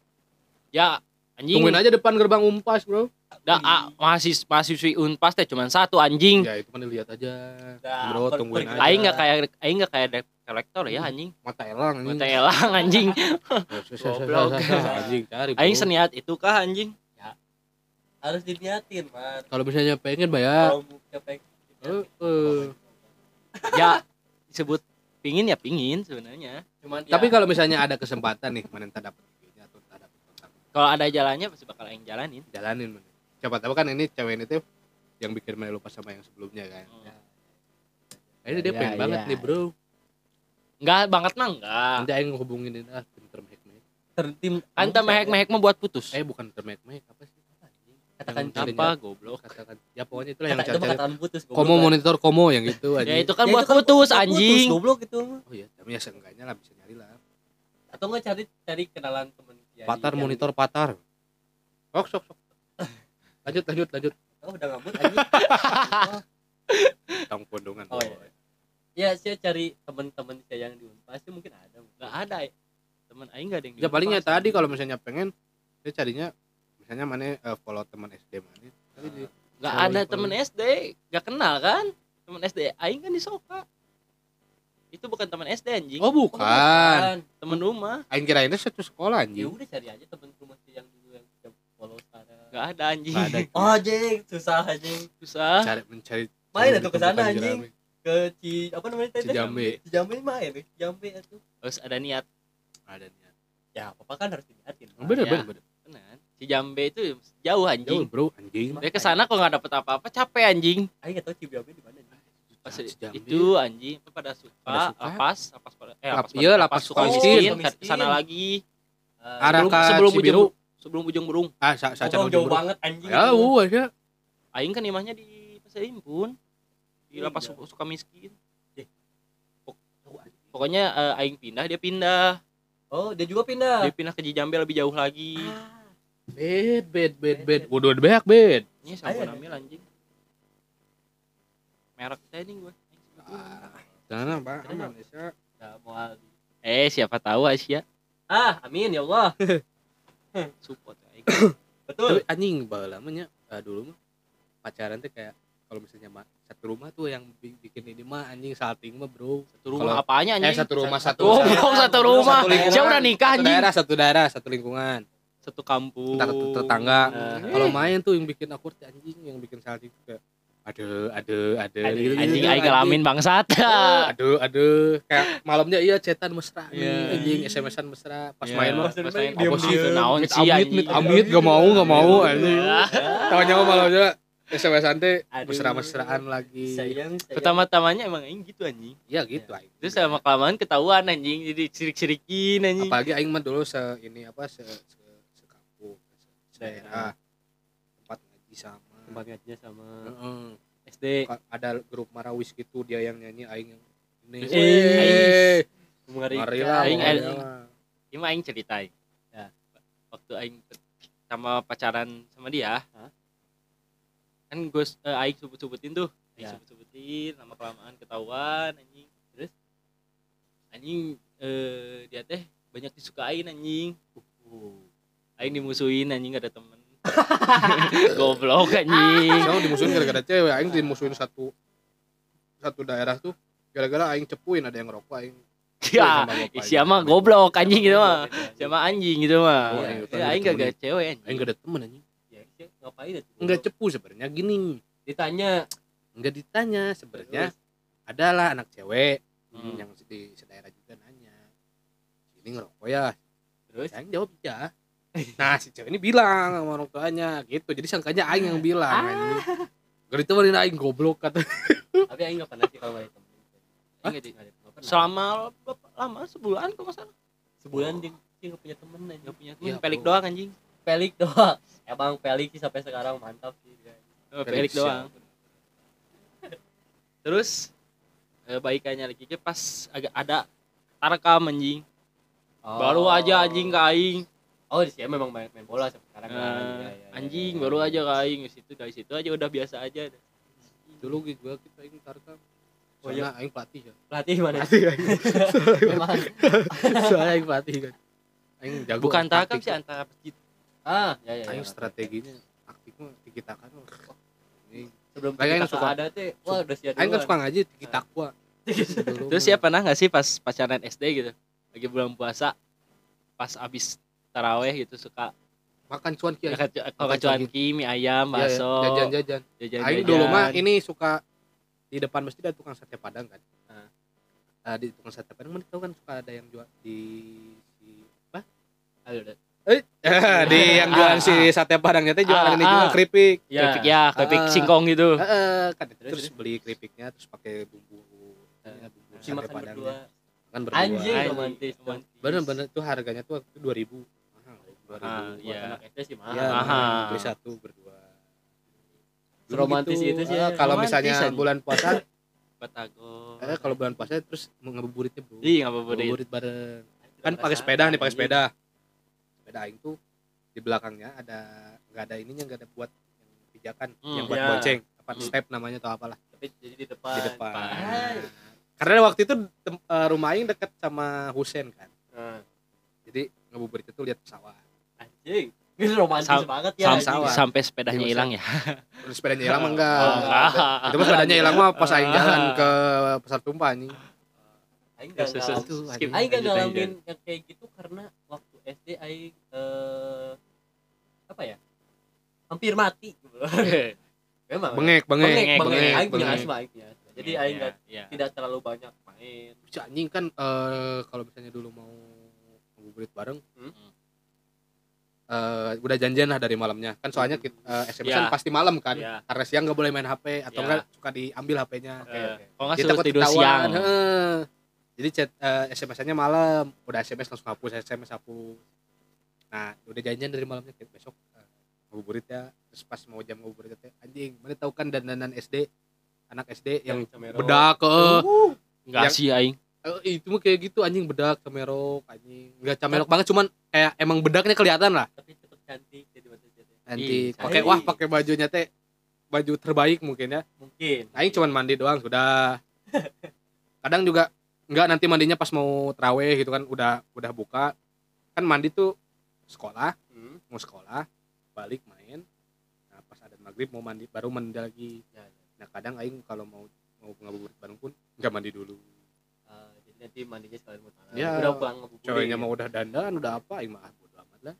ya anjing Tungguin aja depan gerbang Unpas, Bro. da, ah, mahasiswa mahasiswi unpas teh cuma satu anjing Ya itu mana lihat aja. Nah, Bro, per- tungguin aja. aing nggak kayak aing nggak kayak collector ya anjing mata elang anjing. mata elang anjing Goblok. Anjing cari. Aing seniat itu kah anjing harus diniatin man Kalau misalnya pengen bayar. kalau mau capek Eh, eh. ya disebut pingin ya pingin sebenarnya cuman Tapi ya, kalau misalnya ada kesempatan nih, mana entah dapat IG-nya atau entah dapat kontak, kalau ada jalannya pasti bakal aing jalanin jalanin mana. Siapa tahu kan ini cewek ini tuh yang bikin mana lupa sama yang sebelumnya kan. Nah, ini dia Ya, pengen ya, banget ya. nih, Bro. enggak banget mah enggak Nanti aing ngehubungin ini ah pinter mehek-mehek. tertim kan teh mehek-mehek mah buat putus Eh bukan pinter mehek-mehek apa sih? katakan Yang apa goblok Katakan ya pokoknya itulah yang kata, itu mah cari-cari. katakan putus goblok, Komo kan. monitor komo yang gitu ya anjing. itu kan Ya, buat itu putus buat anjing goblok itu. Oh iya, tapi ya seenggaknya lah bisa nyari lah. atau enggak cari cari kenalan temen Kiai Patar monitor patar. Sok sok sok. Lanjut lanjut lanjut. oh udah ngambut anjing Tang pondongan. Oh, iya. ya saya cari temen-temen saya yang di Unpas itu mungkin ada nggak ada ya teman aing nggak ada yang Ya palingnya tadi kalau misalnya pengen dia carinya misalnya mana eh, follow teman SD mana. Tadi di nggak ada temen SD nggak kenal kan temen SD aing kan di Soka itu bukan teman SD anjing Oh bukan. temen rumah Aing kira ini satu sekolah ya anjing. udah cari aja temen rumah saya yang dulu yang yang follow sekarang nggak ada anjing Nggak ada. oh anjing susah anjing susah Cari mencari main atuh ke sana anjing jerami. ke Ci apa namanya tadi Cijambe. Cijambe main ke Cijambe itu harus ada niat Ada niat. ya apa kan harus dilihatin Oh, bener Ya. bener bener. benar si Jambe itu jauh Jauh anjing bro anjing. dia ke sana kok nggak dapet apa-apa capek anjing ayo nggak tahu Cijambe di mana. Pas itu anjing. Itu pada suka, Pada suka. lapas lapas pada eh Lap- lapas iya, lapas suka miskin, sana lagi. Ah, Arah sebelum ke sebelum ujung Cibiru. sebelum ujung burung. Ah, sa sa oh, jauh banget anjing Ya, uh, ya. aing kan imahnya di pasar impun di Iya. lapas suka, suka miskin. Eh. Pok- pokoknya eh, aing pindah dia pindah. Oh dia juga pindah? Dia pindah ke Cijambe lebih jauh lagi. Bed, bed, bed, bed. Waduh, ada banyak bed. ini sama namil anjing merek teh ini gue Jangan aman ya. Nggak mau Aldi. eh siapa tahu Asia ah amin ya Allah support aing. betul Tapi anjing baheula mah nya eh, dulu mah pacaran tuh kayak kalau misalnya ma- satu rumah tuh yang bi- bikin ini mah anjing salting mah, Bro. satu rumah Kalau- apanya Eh anjing satu rumah satu. Oh, satu, bro, satu rumah. lingkungan. Siapa udah nikah Satu anjing? daerah, satu daerah, satu lingkungan. Satu kampung. Entar tetangga. Nah, Kalau main tuh yang bikin tuh anjing, yang bikin salting tuh kayak aduh, aduh, aduh, Aduh, gitu, anjing gitu, aing ngalamin bangsat. Aduh, aduh, kayak malamnya iya chatan mesra Iya. anjing SMS-an mesra. Pas Iya. main mah Pas main apa sih naon Mit sih amit, mit anjing. amit, gak mau, gak mau, anjing. Ah. Tahunya mah malamnya SMS-an teh mesra-mesraan lagi. sayang sayang. Pertama-tamanya emang aing gitu anjing. Iya gitu aing. Terus sama kelamaan ketahuan anjing jadi sirik-sirikin anjing. apalagi aing mah dulu se ini apa se se, se kampung se, daerah tempat ngajinya sama Heeh. SD Ka- ada grup marawis gitu dia yang nyanyi aing yang ini. Eh, marilah Aing- ini mah aing ceritain Ya. waktu aing sama pacaran sama dia Hah? kan gue eh, aing sebut-sebutin tuh. Aing Ya. sebut-sebutin lama kelamaan ketahuan anjing. Terus anjing eh, dia teh banyak disukain anjing. Uh, aing dimusuhin anjing gak ada temen goblok anjing Siapa dimusuhin gara-gara cewek aing dimusuhin satu satu daerah tuh gara-gara aing cepuin ada yang ngerokok aing ya siapa goblok anjing gitu mah. Sama anjing gitu mah. Oh, ya, ya, aing gak gak cewek aing anjing gak ada temen anjing. Ya, ngapain itu enggak cepu sebenarnya gini. Ditanya. Enggak ditanya sebenarnya. Adalah anak cewek. Hmm. yang di sedaerah juga nanya. Ini ngerokok ya? Terus? Aing jawab iya nah si cewek ini bilang sama orang tuanya gitu. Jadi sangkanya aing yang bilang anjing. Gak ditemenin aing goblok kata. Tapi aing nggak pernah sih kalau pernah. selama berapa lama sebulan kok nggak salah. Sebulan dia dia nggak punya temen aja nggak punya Iya, temen pelik bro. doang anjing. Pelik doang. Emang pelik sih sampai sekarang mantap sih. Oh, Pelik pelik doang. Terus eh, baikannya lagi ke pas agak ada tarekam anjing. Baru aja anjing ke aing oh di sini memang main, main bola sampai sekarang kan. Nah, Iya, iya, iya, anjing iya, baru iya. aja ke aing Di situ dari situ aja udah biasa aja dulu gitu kita aing tarkam. Oh, iya. aing pelatih ya pelatih mana? Pelatih memang soalnya aing pelatih kan aing jago bukan taktik. sih antara masjid. Ah ya ya, aing ya strateginya aktifnya tiki taka wah, ini sebelum kita suka- ada teh wah udah siap aing kan suka ngaji tiki takwa terus ya pernah nggak sih pas pacaran SD gitu? Lagi bulan puasa pas abis taraweh gitu suka. Makan cuan kiai kalau cuanki mie ayam Iya, iya, bakso. Jajan jajan jajan aing dulu mah ini suka di depan masjid ada tukang sate padang kan. Ah. Ah, di tukang sate padang mana tahu kan suka ada yang jual di si apa? Udah. eh di yang jualan si sate padangnya teh jualan Ah, ini juga ah. keripik. Ya keripik ya keripik Ah. singkong gitu. Heeh, kan Terus, beli keripiknya terus pakai bumbu ya, bumbu si sate makan padangnya. berdua. Kan berdua. Anjing romantis bener-bener tuh harganya tuh dua ribu dua ribu Ah, buat iya. anak SD sih mahal. Ya, mahal. beli satu berdua. Dulu Seromantis itu sih eh, ya. kalau Romantis misalnya aja. bulan puasa batagor. eh, kalau bulan puasa terus ngabuburitnya bro. Iya deh ngabuburit bareng. Kan pakai sepeda nih pakai sepeda. Sepeda aing tuh di belakangnya ada nggak ada ininya nggak ada buat yang pijakan Hmm, yang buat ya. bonceng apa Hmm. step namanya atau apalah. Tapi jadi di depan. Di depan. Hai. karena waktu itu tem- eh, rumah aing deket sama Husen kan. Nah, jadi ngabuburit itu lihat pesawat anjing ini romantis Sam- banget ya Sam- sampai sepedanya Iya, hilang ya? Terus sepedanya hilang mah enggak. Oh, enggak. itu mah sepedanya hilang mah pas aing jalan ke pasar tumpah anjing. Aing nggak Sus- sus- ngalamin Itu, skip. anjing. Aing gak Lanjut, ngalamin yang kayak gitu karena waktu SD Aing eh, apa ya? Hampir mati. Memang. Bengek bengek bengek bengek, bengek bengek, Aing punya asma Aing punya asma. Jadi Aing nggak Iya. tidak terlalu banyak main. Si anjing kan eh, kalau misalnya dulu mau ngabuburit bareng Hmm. Eh, udah janjian lah dari malamnya kan soalnya kita, eh, SMS kan Ya. pasti malam kan Iya. karena siang nggak boleh main HP atau Ya. enggak suka diambil HP-nya Oke, Eh, oke. kalau nggak suruh tidur siang heeh. jadi chat eh, SMS-nya malam udah SMS langsung hapus SMS hapus nah udah janjian dari malamnya kayak besok eh, ngabuburit ya terus pas mau jam ngabuburit teh anjing mana tahu kan dandanan SD anak SD yang Camero. bedak ke nggak yang- sih aing Eh, itu mah kayak gitu anjing bedak camerok anjing. Nggak camerok banget cuman kayak emang bedaknya kelihatan lah. Tapi cepet cantik jadi itu nanti Ih, pakai cantik. wah pakai bajunya teh baju terbaik mungkin ya. Mungkin. Aing cuman mandi doang sudah. Kadang juga nggak nanti mandinya pas mau teraweh gitu kan udah udah buka. Kan mandi tuh sekolah Hmm, mau sekolah balik main. Nah pas ada maghrib mau mandi baru mandi lagi. Ya, ya. nah kadang aing kalau mau mau ngabuburit bareng pun nggak mandi dulu jadi nanti mandinya sekalian mau tangan. Ya, udah pulang ngebuburit ceweknya mau udah dandan udah apa aing mah ah, bodo amat lah.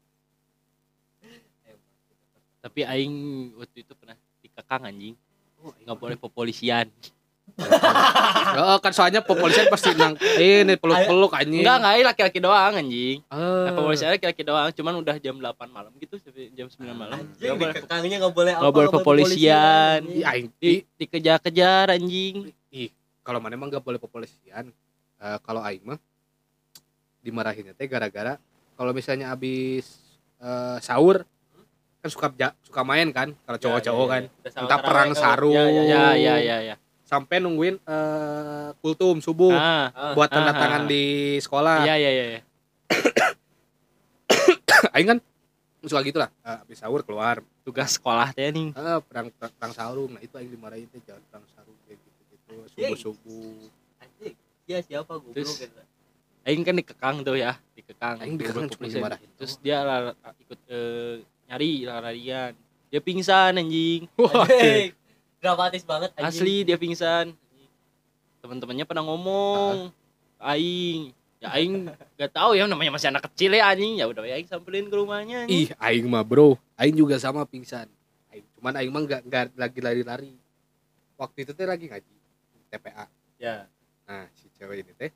Tapi aing waktu itu pernah dikekang anjing. Nggak boleh popolisian. Oh, kan soalnya kepolisian pasti nang ini peluk-peluk anjing. enggak enggak laki-laki doang anjing. Ah. nah, popolisian laki-laki doang cuman udah jam 8 malam gitu sampai jam 9 malam. Anjing boleh dikekangnya nggak boleh apa nggak boleh kepolisian. Ih, aing di, dikejar-kejar anjing. Ih, kalau mana emang nggak boleh kepolisian. Eh, kalau aing mah dimarahinnya teh gara-gara kalau misalnya abis eh, sahur kan suka ja- suka main kan kalau Ya, cowok-cowok ya, ya, kan ya. Entah perang sarung. ya, ya, ya. ya ya ya ya sampai nungguin eh kultum subuh ah Ah, buat tanda ah, tangan ah. di sekolah iya iya iya iya. aing kan suka gitu lah habis sahur keluar tugas sekolah teh nih eh, perang, perang perang sarung nah itu aing dimarahin teh jangan perang sarung kayak gitu gitu subuh subuh dia siapa goblok Terus- gitu. Aing kan dikekang tuh ya dikekang Aing dikekang cuma terus dia lar- ikut eh, nyari larian dia pingsan anjing. Dramatis banget anjing. asli dia pingsan. Teman-temannya pernah ngomong. Aing ya aing gak tahu ya namanya masih anak kecil ya anjing. Ya udah aing samperin ke rumahnya anjing. ih aing mah bro. Aing juga sama pingsan. Aing cuman aing mah nggak nggak lagi lari-lari. Waktu itu teh lagi ngaji TPA. Ya nah si cewek ini teh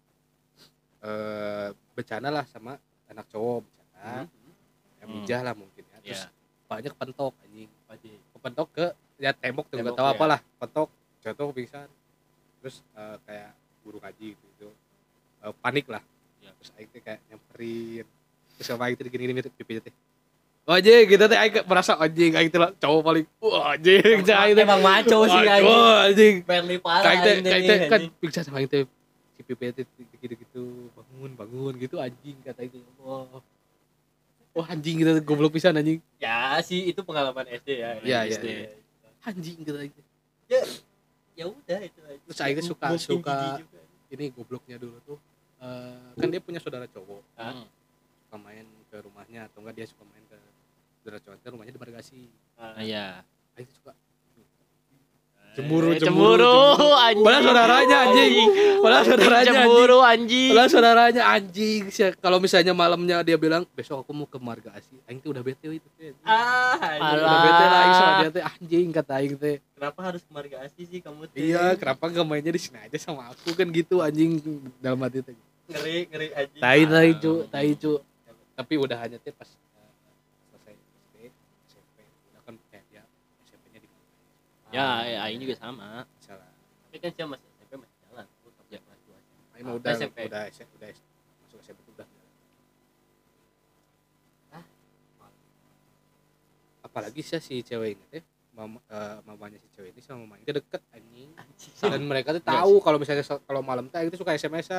eh bercanda lah sama anak cowok bercanda ya Hmm. mijah lah mungkin ya. Terus ya. banyak pentok anjing. Pentok ke ya tembok tuh Tembok, tahu ya. apalah. Pentok jatuh pingsan. Terus eh, kayak guru ngaji gitu, gitu. Eh, panik lah. Ya. terus aing teh kayak nyamperin. Terus sama aing teh gini-gini pipinya teh Anjing gitu teh aing merasa anjing aing teh cowok paling wah anjing aing teh emang maco sih anjing wah, anjing Manly parah kayak teh kan pingsan sama aing teh si gitu-gitu bangun bangun gitu anjing kata itu wah wah anjing gitu goblok pisan anjing ya sih itu pengalaman SD ya Iya, iya, SD. iya. anjing gitu aing teh. ya udah itu aja. Terus Aing suka- suka- ini gobloknya dulu tuh eh, kan dia punya saudara cowok Hmm. suka main ke rumahnya atau enggak dia suka main ke saudara cowok kan rumahnya di Margasi. Ah, iya. Aing tuh suka Cemburu, Eh, cemburu, cemburu, cemburu. anjing. Padahal saudaranya, anjing. Padahal saudaranya, cemburu anjing. Padahal saudaranya anjing. Sih kalau misalnya malamnya dia bilang besok aku mau ke Margasi. Aing tuh udah bete itu teh. Ah anjing. Alah. udah bete lah Aing sama dia teh. Anjing kata Aing teh. Kenapa harus kemarga asli sih kamu teh? iya kenapa gak mainnya di sini aja sama aku? Kan gitu anjing dalam hati teh. Ngeri ngeri anjing. Tai tai cu tai cu tapi udah hanya teh pas eh, selesai SD SMP udah kan kayak dia SMP-nya di ya ya, aing juga sama. Misalnya tapi kan saya masih SMP masih jalan aku Ya. kelas dua Aing udah SMP. udah SMP udah masuk SMP udah. Ah. apalagi sih si cewek ini teh mama, eh, mamanya si cewek ini sama mamanya. Itu deket anjing. Dan mereka tuh Iya tahu kalau misalnya kalau malam tuh tuh suka SMS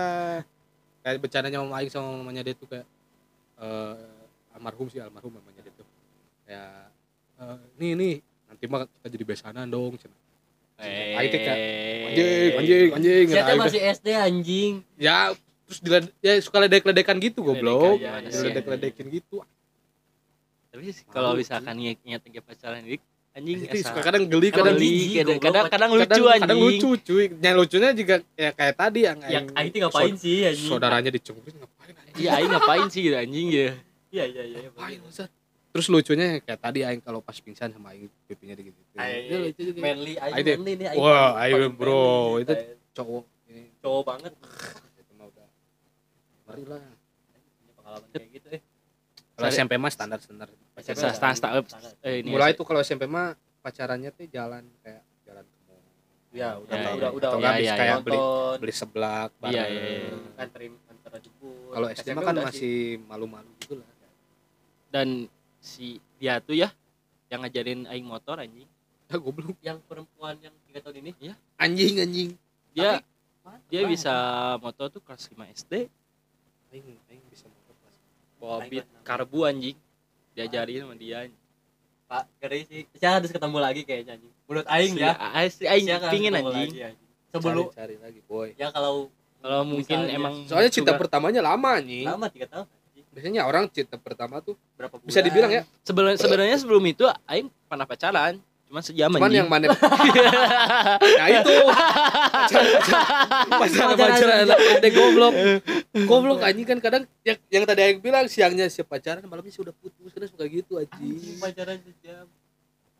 kayak bercandanya mama Aing sama mamanya dia tuh kayak eh almarhum sih almarhum mamanya dia tuh. Kayak eh, nih nih nanti mah kita jadi besanan dong cenah. eh. Kayak, anjing anjing anjing. Saya masih SD anjing? Ya terus diled, ya suka ledek-ledekan gitu goblok. Ledekan, ya, ya, diledek-ledekin gitu. Tapi sih kalau misalkan inget-inget lagi pacaran dik anjing itu suka kadang geli Kadang geli, jijik, kadang kadang kadang lucu kadang, anjing. kadang lucu cuy. Yang lucunya juga ya kayak tadi yang yang aing tuh ngapain sih anjing? saudaranya dicungkit ngapain anjing? Iya aing ngapain sih gitu anjing gitu iya iya iya ngapain Ustaz? Terus lucunya kayak tadi aing kalau pas pingsan sama aing pipinya gitu Aing- Dia lucu juga. manly Aing manly nih aing Wah, aing bro, manly, itu- gitu. cowok ini. Cowok banget. Itu mah udah. Mari lah. Punya pengalaman kayak gitu eh. Kalau SMP mah standar standar. SMP Standar, eh, ini mulai tuh kalau SMP mah pacarannya tuh jalan kayak jalan ke mall. Ya udah Ya, udah ya. udah atau Ya, nggak ya, ya. kayak beli beli seblak Iya, bareng. iya, iya. anterin antar jemput. Kalau SD SMP mah kan masih malu-malu gitu lah. Dan si dia tuh ya yang ngajarin aing motor anjing. Ah goblok. Yang perempuan yang tiga tahun ini? Anjing anjing. Dia Mantap dia banget. bisa motor tuh kelas 5 SD aing aing bisa motor pas bawa Aing beat kelas karbu anjing. Diajarin sama dia pak ngeri sih. Saya harus ketemu lagi kayaknya anjing. Menurut aing ya. Asli aing Saya harus pingin ketemu anjing. lagi, anjing. sebelum cari, cari lagi boy. Ya kalau kalau mungkin Misalnya. emang soalnya cinta juga- pertamanya lama nih lama tiga tahun. anjing. Biasanya orang cinta pertama tuh berapa bulan? bisa dibilang ya. Sebenarnya sebenarnya sebelum itu aing pernah pacaran cuma sejam cuman yang mana? Nah itu. Pacaran pacaran ada goblok. Goblok anjing kan kadang yang, yang tadi yang bilang siangnya siap pacaran malamnya sudah putus kadang suka gitu anjing. Anjing pacaran sejam.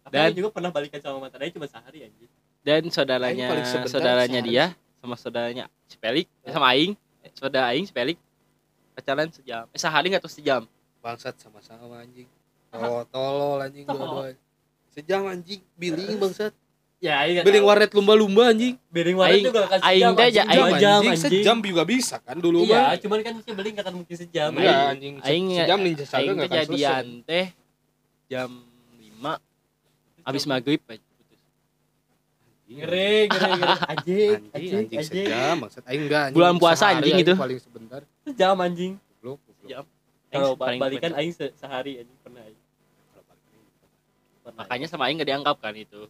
Dan- Aing juga pernah balikan sama mantan Aing cuma sehari anjing. Dan saudaranya Aing saudaranya sehari. dia sama saudaranya si Pelik eh, sama aing. Eh, saudara aing si Pelik pacaran sejam. Eh sehari nggak tuh sejam? Bangsat sama-sama anjing. Tolol tolol anjing dua-dua. Sejam anjing. Billing bangsat. Ya Aing nggak billing warnet lumba-lumba anjing. Billing warnet Aing- juga kan Aing sejam teh anjing. ja- dua Aing- jam anjing anjing. sejam juga bisa kan dulu iya mah. cuman kan si billing kata mungkin sejam. Aing. anjing aing sejam ninja saga aing nggak akan kejadian selesai teh jam lima. Habis maghrib aja. Ngeri ngeri ngeri anjing anjing anjing sejam maksud aing enggak anjing. Bulan puasa Sehari anjing itu. paling sebentar sejam anjing goblok. Jam. kalau balikan aing se- sehari anjing pernah aing. Pernah. makanya sama aing gak dianggap kan itu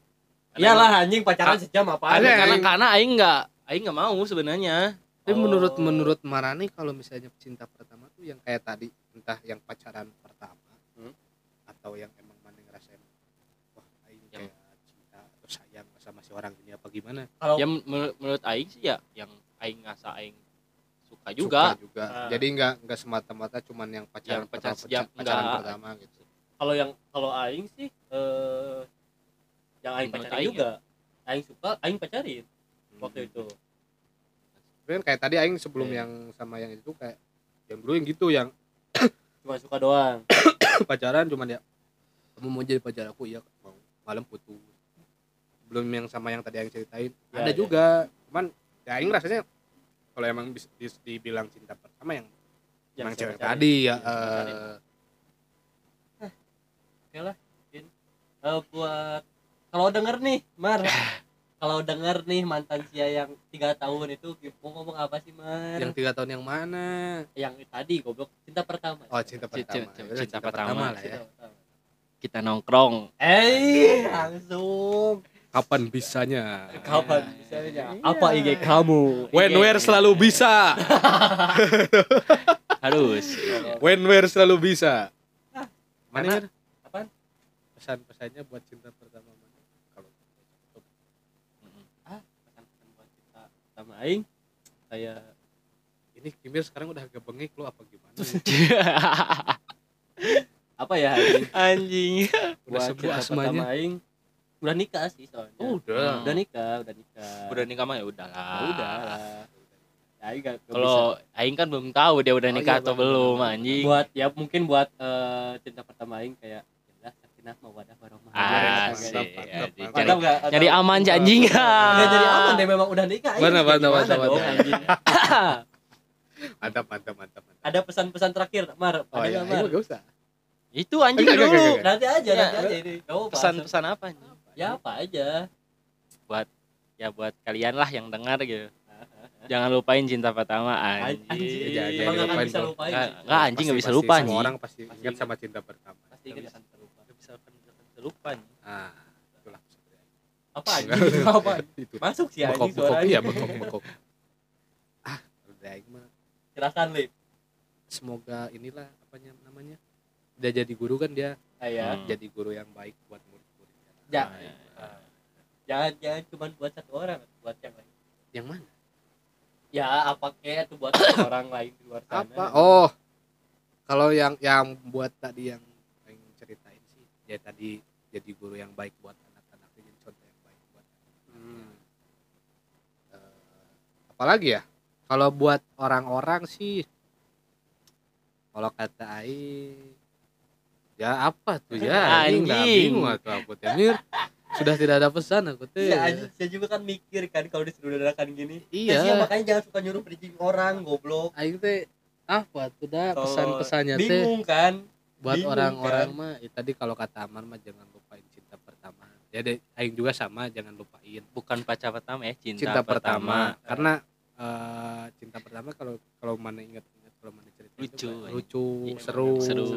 iyalah anjing pacaran sejam apa Ada karena karena aing nggak aing nggak mau sebenarnya tapi Oh. menurut menurut Marani kalau misalnya cinta pertama tuh yang kayak tadi entah yang pacaran pertama Hmm. atau yang emang mana ngerasain wah aing Yang- kayak cinta atau sayang sama si orang ini apa gimana kalau ya menurut, menurut aing sih ya yang aing ngasa aing suka juga Suka juga Ah. jadi nggak nggak semata-mata cuman yang pacaran Yang pacar pertama, sejam, pacaran enggak. pertama gitu kalau yang kalau aing sih eh yang aing Menurut pacarin aing juga aing suka aing pacarin waktu Hmm. itu Tapi kan kayak tadi aing sebelum Iya. yang sama yang itu kayak yang dulu yang gitu yang cuma suka doang pacaran cuman ya kamu mau jadi pacar aku iya mau malam putus belum yang sama yang tadi yang ceritain. Ya, ada ya. juga cuman ya aing rasanya kalau emang bis, dis- dibilang cinta pertama yang Yang emang cewek tadi ya saya pacarin. eh, Eh, buat kalau denger nih Mar. Kalau denger nih mantan sia yang tiga tahun itu mau ngomong apa sih Mar? Yang tiga tahun yang mana? Yang tadi goblok cinta pertama. Oh cinta Cinta- pertama. cinta- Ya udah, cinta pertama. lah ya. Cinta pertama. kita nongkrong. Eh langsung kapan bisanya? Kapan misalnya apa IG kamu? When where selalu bisa. Harus. When where selalu bisa. Mana? Apaan? pesan-pesannya buat cinta pertama mana? Kalau pesan-pesan buat cinta sama aing kayak ini Kimir sekarang udah agak bengek lo apa gimana apa ya anjing? Anjing. Udah buat sembuh asmanya pertama aing udah nikah sih soalnya. Oh, udah. udah nikah udah nikah. Udah nikah mah ya udahlah. Ya udah. Lah ya, aing gak, gak kalau aing kan belum tahu dia udah Oh, nikah iya, atau bener, belum anjing. Buat ya mungkin buat eh, cinta pertama aing kayak ya mawadah warohmah Asik, Jadi-? Jadi aman anjing. Nggak jadi aman deh memang udah nikah bener, dong, bener. anjing? mantap mantap mantap mantap. Ada pesan-pesan terakhir Mar? Oh ada ya nggak, Mar? ini gak usah. Itu anjing Enggak, enggak, dulu. enggak, nanti aja Ya. nanti aja ini. Pesan-pesan apa anjing? Ya apa aja. Ya buat kalian lah yang dengar gitu. Jangan lupain cinta pertama anjing. anjing. Jangan- emang jangan nggak akan dilupain bisa lupain. Nggak, sih. nggak, anjing nggak bisa lupa, anjing. semua orang pasti Pasti ingat ingat. sama cinta pertama. Pasti nggak akan terlupa. Nggak bisa nggak bisa lupa anjing. ah itulah. apa anjing? Apa itu. Masuk sih bekok anjing bekok suaranya iya bekok bekok ah udah mah. Silakan lip. Semoga inilah apanya namanya udah jadi guru kan dia. Ya Hmm. jadi guru yang baik buat Ya. Ah, iya. jangan jangan cuma buat satu orang buat yang lain yang mana ya apa kayak tuh buat orang lain di luar sana apa oh kalau yang yang buat tadi yang yang ceritain sih ya tadi jadi guru yang baik buat anak-anak jadi contoh yang baik buat Hmm. Eh, apalagi ya kalau buat orang-orang sih kalau kata Aing ya apa tuh ya anjing Anjing. bingung aku teh Mir. sudah tidak ada pesan aku teh Iya, anjing, saya juga kan mikir kan kalau disuruh dadakan gini. Iya. Ya, sih, makanya jangan suka nyuruh bridging orang, goblok. Aing teh apa tuh dah pesan-pesannya teh Bingung kan? buat orang-orang kan. mah ya, tadi kalau kata Aman mah jangan lupain cinta pertama ya deh Aing juga sama jangan lupain bukan pacar pertama ya cinta, cinta, pertama, pertama, karena eh, cinta pertama kalau kalau mana ingat-ingat kalau mana cerita itu Lucu, anjing. lucu Iya, seru seru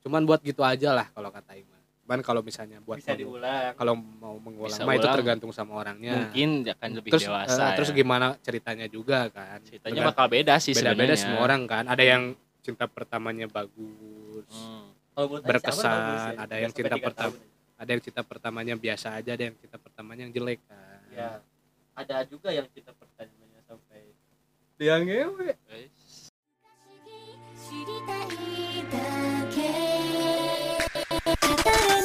cuman buat gitu aja lah kalau kata Ima, cuman kalau misalnya buat bisa diulang. kalau mau mengulang mah itu tergantung sama orangnya. Mungkin akan lebih terus, dewasa uh, ya. terus gimana ceritanya juga kan. Ceritanya bakal beda sih beda beda semua orang kan. Ada yang cinta pertamanya bagus hmm. Berkesan. ada yang cinta pertama ada yang cinta pertamanya biasa aja ada yang cinta pertamanya yang jelek kan. Ya. Ada juga yang cinta pertamanya sampai dia ngewe. da da